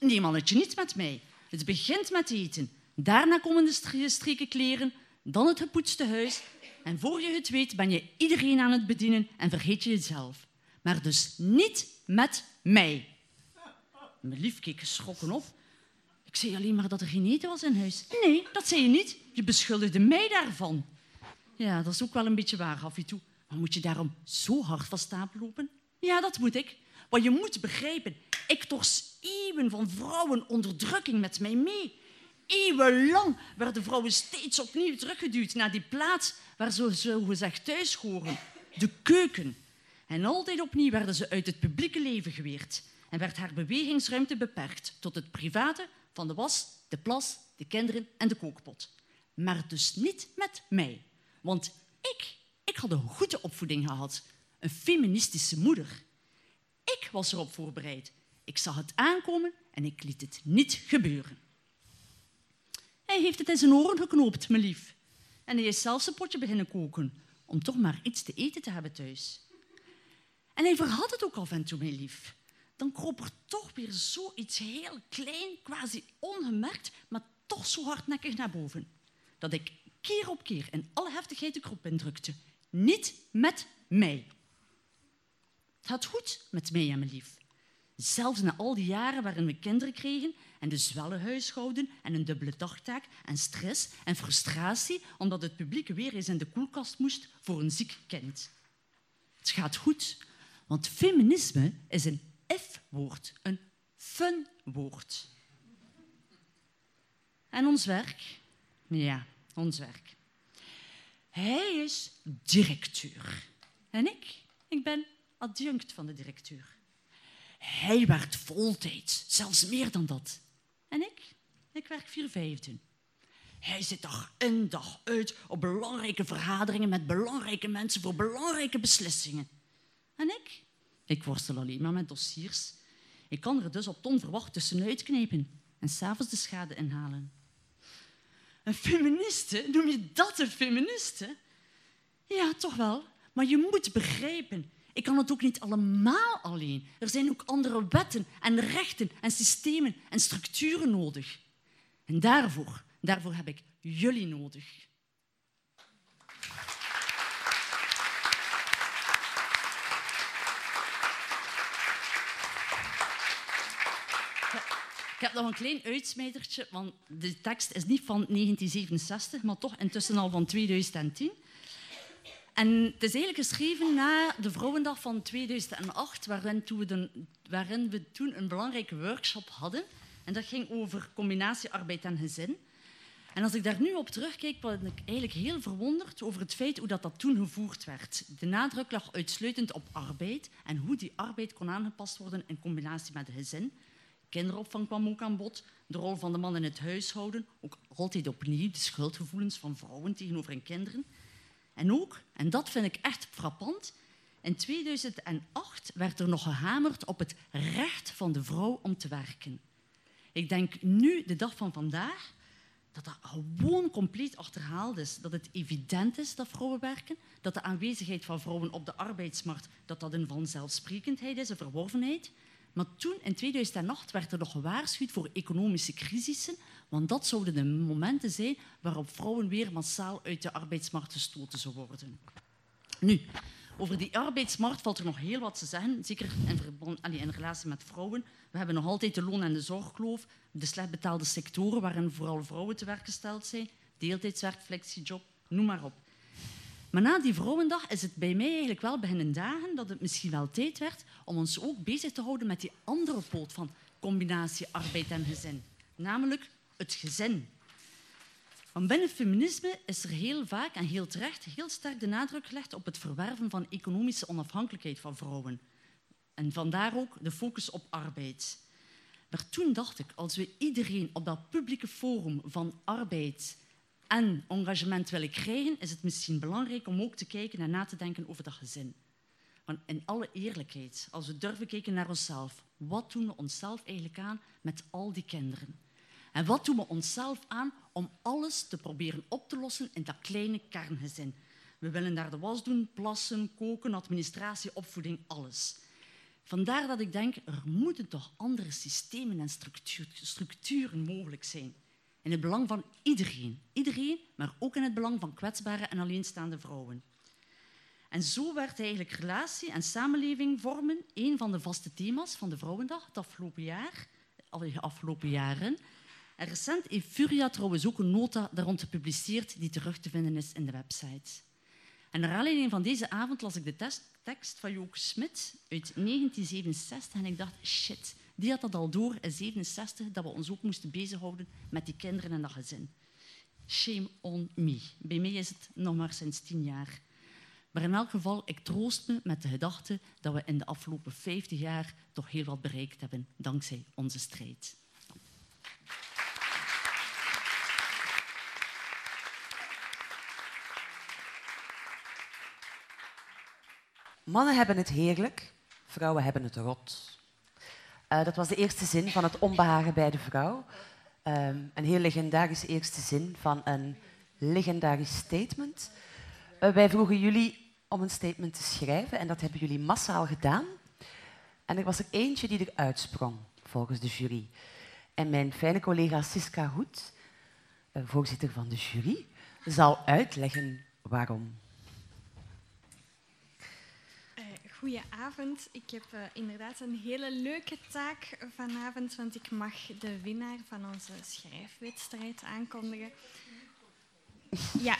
Nee, mannetje, niet met mij. Het begint met eten. Daarna komen de strieken kleren, dan het gepoetste huis. En voor je het weet ben je iedereen aan het bedienen en vergeet je jezelf. Maar dus niet met mij. Mijn lief keek geschrokken op. Ik zei alleen maar dat er geen eten was in huis. Nee, dat zei je niet. Je beschuldigde mij daarvan. Ja, dat is ook wel een beetje waar af en toe. Maar moet je daarom zo hard van stapel lopen? Ja, dat moet ik. Want je moet begrijpen, ik tors eeuwen van vrouwenonderdrukking met mij mee. Eeuwenlang werden vrouwen steeds opnieuw teruggeduwd naar die plaats waar ze zogezegd thuis horen, de keuken. En altijd opnieuw werden ze uit het publieke leven geweerd en werd haar bewegingsruimte beperkt tot het private van de was, de plas, de kinderen en de kookpot. Maar dus niet met mij. Want ik, ik had een goede opvoeding gehad. Een feministische moeder. Ik was erop voorbereid. Ik zag het aankomen en ik liet het niet gebeuren. Hij heeft het in zijn oren geknoopt, mijn lief. En hij is zelfs een potje beginnen koken, om toch maar iets te eten te hebben thuis. En hij verhad het ook af en toe, mijn lief. Dan kroop er toch weer zoiets heel klein, quasi ongemerkt, maar toch zo hardnekkig naar boven. Dat ik keer op keer in alle heftigheid de krop indrukte. Niet met mij. Het gaat goed met mij en mijn lief. Zelfs na al die jaren waarin we kinderen kregen en wel een huishouden en een dubbele dagtaak en stress en frustratie omdat het publieke weer eens in de koelkast moest voor een ziek kind. Het gaat goed, want feminisme is een F-woord, een fun-woord. En ons werk? Ja, ons werk. Hij is directeur. En ik? Ik ben adjunct van de directeur. Hij werkt voltijds, zelfs meer dan dat. En ik? Ik werk vier vijfden. Hij zit dag in, dag uit op belangrijke vergaderingen met belangrijke mensen voor belangrijke beslissingen. En ik? Ik worstel alleen maar met dossiers. Ik kan er dus op ton verwacht tussenuit knepen en s'avonds de schade inhalen. Een feministe? Noem je dat een feministe? Ja, toch wel. Maar je moet begrijpen, ik kan het ook niet allemaal alleen. Er zijn ook andere wetten en rechten en systemen en structuren nodig. En daarvoor, daarvoor heb ik jullie nodig. Heb nog een klein uitsmijtertje, want de tekst is niet van 1967, maar toch intussen al van 2010. En het is eigenlijk geschreven na de Vrouwendag van 2008, waarin, we, de, waarin we toen een belangrijke workshop hadden. En dat ging over combinatie arbeid en gezin. En als ik daar nu op terugkijk, ben ik eigenlijk heel verwonderd over het feit hoe dat, dat toen gevoerd werd. De nadruk lag uitsluitend op arbeid en hoe die arbeid kon aangepast worden in combinatie met het gezin. Kinderopvang kwam ook aan bod, de rol van de man in het huishouden, ook altijd opnieuw de schuldgevoelens van vrouwen tegenover hun kinderen. En ook, en dat vind ik echt frappant, in 2008 werd er nog gehamerd op het recht van de vrouw om te werken. Ik denk nu, de dag van vandaag, dat dat gewoon compleet achterhaald is. Dat het evident is dat vrouwen werken, dat de aanwezigheid van vrouwen op de arbeidsmarkt dat dat een vanzelfsprekendheid is, een verworvenheid. Maar toen, in 2008, werd er nog gewaarschuwd voor economische crisissen, want dat zouden de momenten zijn waarop vrouwen weer massaal uit de arbeidsmarkt gestoten zouden worden. Nu, over die arbeidsmarkt valt er nog heel wat te zeggen, zeker in, verband, in relatie met vrouwen. We hebben nog altijd de loon- en de zorgkloof, de slecht betaalde sectoren waarin vooral vrouwen te werk gesteld zijn, deeltijdswerk, flexiejob, noem maar op. Maar na die Vrouwendag is het bij mij eigenlijk wel beginnen dagen dat het misschien wel tijd werd om ons ook bezig te houden met die andere poot van combinatie arbeid en gezin, namelijk het gezin. Want binnen feminisme is er heel vaak en heel terecht heel sterk de nadruk gelegd op het verwerven van economische onafhankelijkheid van vrouwen. En vandaar ook de focus op arbeid. Maar toen dacht ik, als we iedereen op dat publieke forum van arbeid en engagement willen krijgen, is het misschien belangrijk om ook te kijken en na te denken over dat gezin. Want in alle eerlijkheid, als we durven kijken naar onszelf, wat doen we onszelf eigenlijk aan met al die kinderen? En wat doen we onszelf aan om alles te proberen op te lossen in dat kleine kerngezin? We willen daar de was doen, plassen, koken, administratie, opvoeding, alles. Vandaar dat ik denk, er moeten toch andere systemen en structuren mogelijk zijn. In het belang van iedereen. Iedereen, maar ook in het belang van kwetsbare en alleenstaande vrouwen. En zo werd eigenlijk relatie en samenleving vormen een van de vaste thema's van de Vrouwendag het afgelopen jaar, de afgelopen jaren. En recent heeft Furia trouwens ook een nota daar gepubliceerd die terug te vinden is in de website. En naar aanleiding van deze avond las ik de tekst van Joke Smit uit 1967 en ik dacht, shit, die had dat al door in 67 dat we ons ook moesten bezighouden met die kinderen en dat gezin. Shame on me. Bij mij is het nog maar sinds tien jaar. Maar in elk geval, ik troost me met de gedachte dat we in de afgelopen 50 jaar toch heel wat bereikt hebben, dankzij onze strijd. Mannen hebben het heerlijk, vrouwen hebben het rot. Uh, dat was de eerste zin van het onbehagen bij de vrouw. Um, een heel legendarische eerste zin van een legendarisch statement. Uh, wij vroegen jullie om een statement te schrijven en dat hebben jullie massaal gedaan. En er was er eentje die eruit sprong, volgens de jury. En mijn fijne collega Siska Hoed, uh, voorzitter van de jury, zal uitleggen waarom. Goedenavond. Ik heb uh, inderdaad een hele leuke taak vanavond, want ik mag de winnaar van onze schrijfwedstrijd aankondigen. Ja.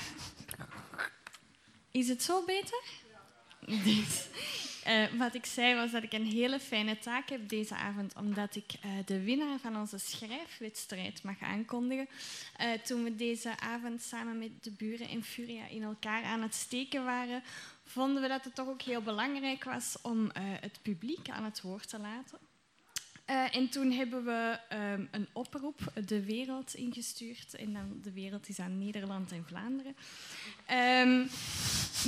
Is het zo beter? Uh, wat ik zei was dat ik een hele fijne taak heb deze avond, omdat ik uh, de winnaar van onze schrijfwedstrijd mag aankondigen. Toen we deze avond samen met de buren in Furia in elkaar aan het steken waren, vonden we dat het toch ook heel belangrijk was om het publiek aan het woord te laten. Uh, en toen hebben we um, een oproep de wereld ingestuurd. En dan de wereld is aan Nederland en Vlaanderen. Um,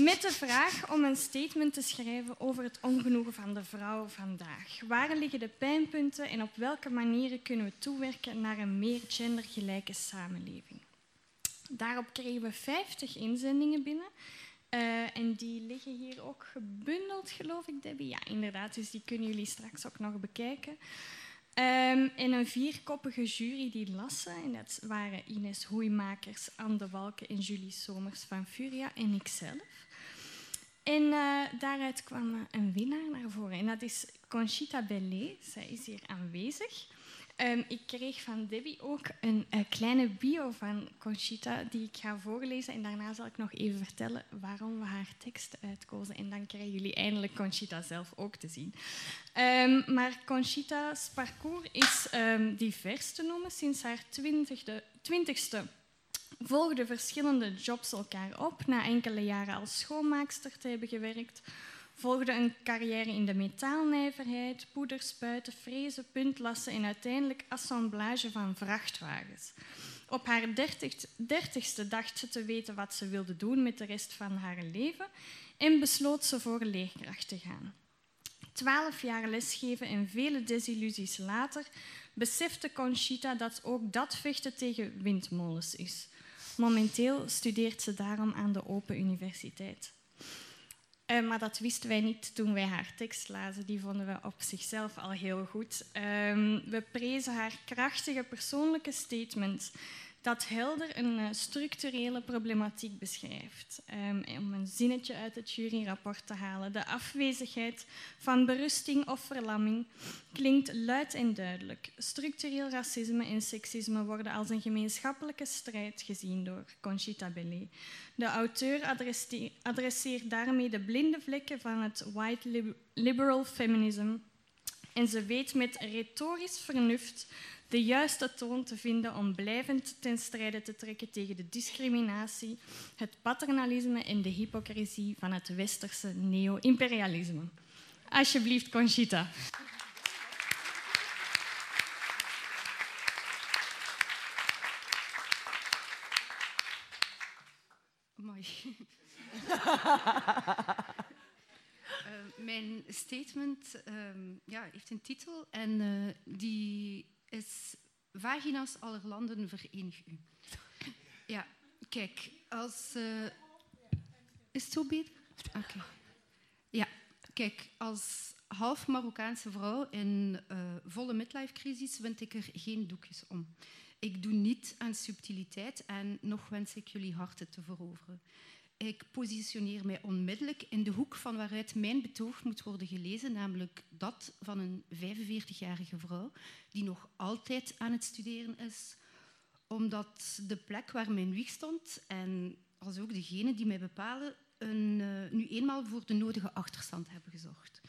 met de vraag om een statement te schrijven over het ongenoegen van de vrouw vandaag. Waar liggen de pijnpunten en op welke manieren kunnen we toewerken naar een meer gendergelijke samenleving? Daarop kregen we 50 inzendingen binnen. Uh, en die liggen hier ook gebundeld, geloof ik, Debbie. Ja, inderdaad. Dus die kunnen jullie straks ook nog bekijken. Um, en een vierkoppige jury die lassen. En dat waren Ines Hoeimakers, Anne de Walken en Julie Somers van Furia en ikzelf. En uh, daaruit kwam een winnaar naar voren. En dat is Conchita Bellet. Zij is hier aanwezig. Um, ik kreeg van Debbie ook een, een, kleine bio van Conchita die ik ga voorlezen. En daarna zal ik nog even vertellen waarom we haar tekst uitkozen. En dan krijgen jullie eindelijk Conchita zelf ook te zien. Um, maar Conchita's parcours is um, divers te noemen. Sinds haar twintigste, twintigste volgden verschillende jobs elkaar op. Na enkele jaren als schoonmaakster te hebben gewerkt, volgde een carrière in de metaalnijverheid, poederspuiten, frezen, puntlassen en uiteindelijk assemblage van vrachtwagens. Op haar dertigste dacht ze te weten wat ze wilde doen met de rest van haar leven en besloot ze voor leerkracht te gaan. Twaalf jaar lesgeven en vele desillusies later besefte Conchita dat ook dat vechten tegen windmolens is. Momenteel studeert ze daarom aan de Open Universiteit. Uh, maar dat wisten wij niet toen wij haar tekst lazen. Die vonden we op zichzelf al heel goed. Um, we prezen haar krachtige persoonlijke statement dat helder een uh, structurele problematiek beschrijft. Um, om een zinnetje uit het juryrapport te halen. De afwezigheid van berusting of verlamming klinkt luid en duidelijk. Structureel racisme en seksisme worden als een gemeenschappelijke strijd gezien door Conchita Bellet. De auteur adresseert daarmee de blinde vlekken van het white liberal feminism en ze weet met retorisch vernuft de juiste toon te vinden om blijvend ten strijde te trekken tegen de discriminatie, het paternalisme en de hypocrisie van het westerse neo-imperialisme. Alsjeblieft, Conchita. Mooi. uh, (laughs) mijn statement um, ja, heeft een titel en uh, die is Vagina's aller landen verenig u. Ja, kijk, als... Uh, is het zo beter? Oké. Ja, kijk, als half Marokkaanse vrouw in uh, volle midlife-crisis wend ik er geen doekjes om. Ik doe niet aan subtiliteit en nog wens ik jullie harten te veroveren. Ik positioneer mij onmiddellijk in de hoek van waaruit mijn betoog moet worden gelezen, namelijk dat van een 45-jarige vrouw die nog altijd aan het studeren is, omdat de plek waar mijn wieg stond en als ook degenen die mij bepalen, een, uh, nu eenmaal voor de nodige achterstand hebben gezorgd.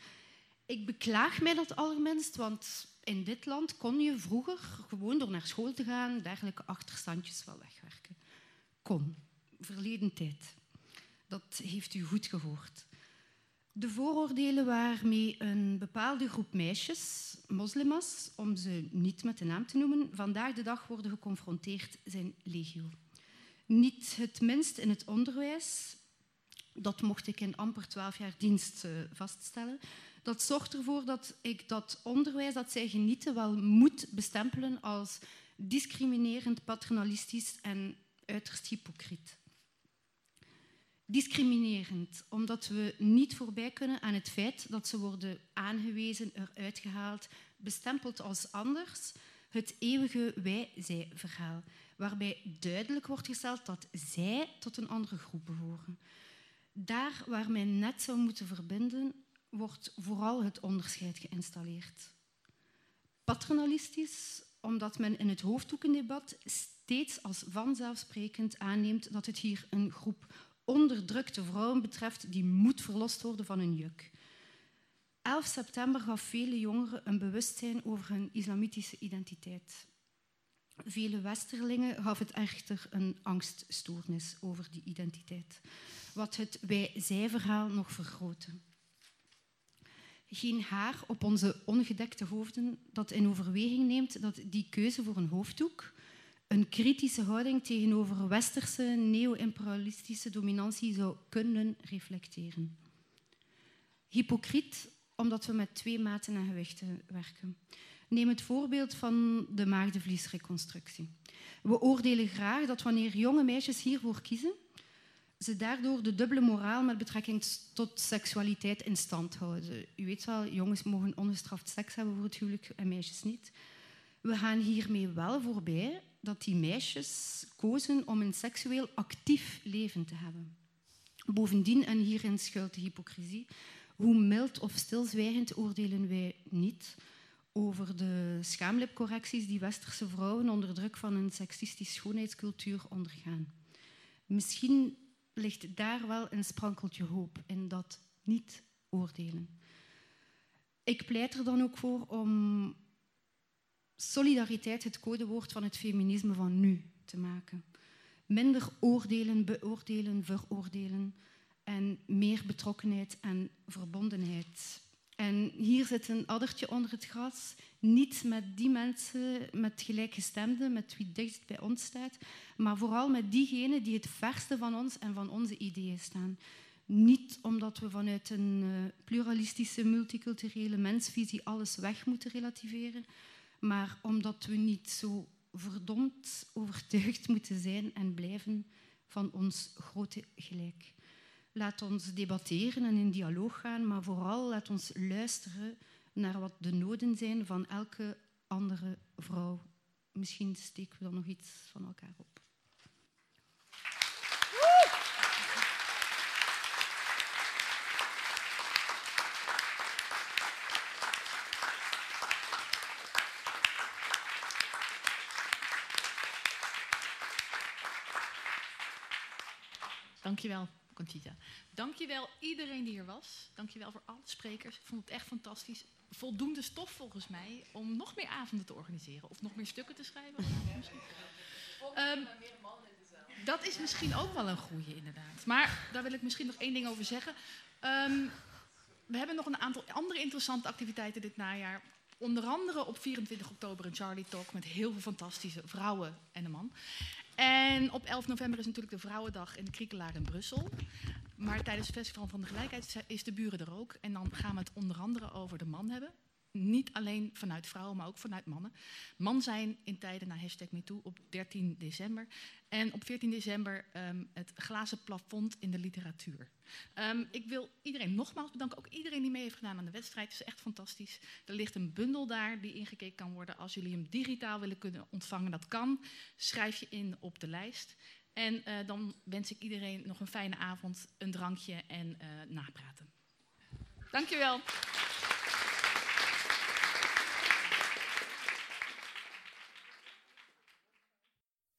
Ik beklaag mij dat allerminst, want in dit land kon je vroeger gewoon door naar school te gaan dergelijke achterstandjes wel wegwerken. Kon, verleden tijd. Dat heeft u goed gehoord. De vooroordelen waarmee een bepaalde groep meisjes, moslimas, om ze niet met de naam te noemen, vandaag de dag worden geconfronteerd, zijn legio. Niet het minst in het onderwijs, dat mocht ik in amper twaalf jaar dienst uh, vaststellen. Dat zorgt ervoor dat ik dat onderwijs dat zij genieten wel moet bestempelen als discriminerend, paternalistisch en uiterst hypocriet discriminerend, omdat we niet voorbij kunnen aan het feit dat ze worden aangewezen, eruit gehaald, bestempeld als anders, het eeuwige wij-zij-verhaal, waarbij duidelijk wordt gesteld dat zij tot een andere groep behoren. Daar waar men net zou moeten verbinden, wordt vooral het onderscheid geïnstalleerd. Paternalistisch, omdat men in het hoofddoekendebat steeds als vanzelfsprekend aanneemt dat het hier een groep onderdrukte vrouwen betreft die moet verlost worden van hun juk. 11 september gaf vele jongeren een bewustzijn over hun islamitische identiteit. Vele westerlingen gaf het echter een angststoornis over die identiteit, wat het wij-zij-verhaal nog vergrootte. Geen haar op onze ongedekte hoofden dat in overweging neemt dat die keuze voor een hoofddoek een kritische houding tegenover westerse neo-imperialistische dominantie zou kunnen reflecteren. Hypocriet omdat we met twee maten en gewichten werken. Neem het voorbeeld van de maagdenvliesreconstructie. We oordelen graag dat wanneer jonge meisjes hiervoor kiezen, ze daardoor de dubbele moraal met betrekking tot seksualiteit in stand houden. U weet wel, jongens mogen ongestraft seks hebben voor het huwelijk en meisjes niet. We gaan hiermee wel voorbij dat die meisjes kozen om een seksueel actief leven te hebben. Bovendien, en hierin schuilt de hypocrisie, hoe mild of stilzwijgend oordelen wij niet over de schaamlipcorrecties die westerse vrouwen onder druk van een seksistische schoonheidscultuur ondergaan. Misschien ligt daar wel een sprankeltje hoop in dat niet oordelen. Ik pleit er dan ook voor om solidariteit het codewoord van het feminisme van nu te maken. Minder oordelen, beoordelen, veroordelen en meer betrokkenheid en verbondenheid. En hier zit een addertje onder het gras. Niet met die mensen, met gelijkgestemden, met wie dichtst bij ons staat, maar vooral met diegenen die het verste van ons en van onze ideeën staan. Niet omdat we vanuit een eh, pluralistische, multiculturele mensvisie alles weg moeten relativeren, maar omdat we niet zo verdomd overtuigd moeten zijn en blijven van ons grote gelijk. Laat ons debatteren en in dialoog gaan, maar vooral laat ons luisteren naar wat de noden zijn van elke andere vrouw. Misschien steken we dan nog iets van elkaar op. Dankjewel, Conchita. Dankjewel iedereen die hier was. Dankjewel voor alle sprekers. Ik vond het echt fantastisch. Voldoende stof volgens mij om nog meer avonden te organiseren. Of nog meer stukken te schrijven. Um, dat is misschien ook wel een goede, inderdaad. Maar daar wil ik misschien nog één ding over zeggen. Um, we hebben nog een aantal andere interessante activiteiten dit najaar. Onder andere op 24 oktober een Charlie Talk met heel veel fantastische vrouwen en een man. En op 11 november is natuurlijk de Vrouwendag in de Kriekelaar in Brussel. Maar tijdens het Festival van de Gelijkheid is de buren er ook. En dan gaan we het onder andere over de man hebben. Niet alleen vanuit vrouwen, maar ook vanuit mannen. Man zijn in tijden na hashtag MeToo op 13 december. En op 14 december um, het glazen plafond in de literatuur. Um, ik wil iedereen nogmaals bedanken. Ook iedereen die mee heeft gedaan aan de wedstrijd. Het is echt fantastisch. Er ligt een bundel daar die ingekeken kan worden. Als jullie hem digitaal willen kunnen ontvangen, dat kan. Schrijf je in op de lijst. En uh, dan wens ik iedereen nog een fijne avond, een drankje en uh, napraten. Dankjewel.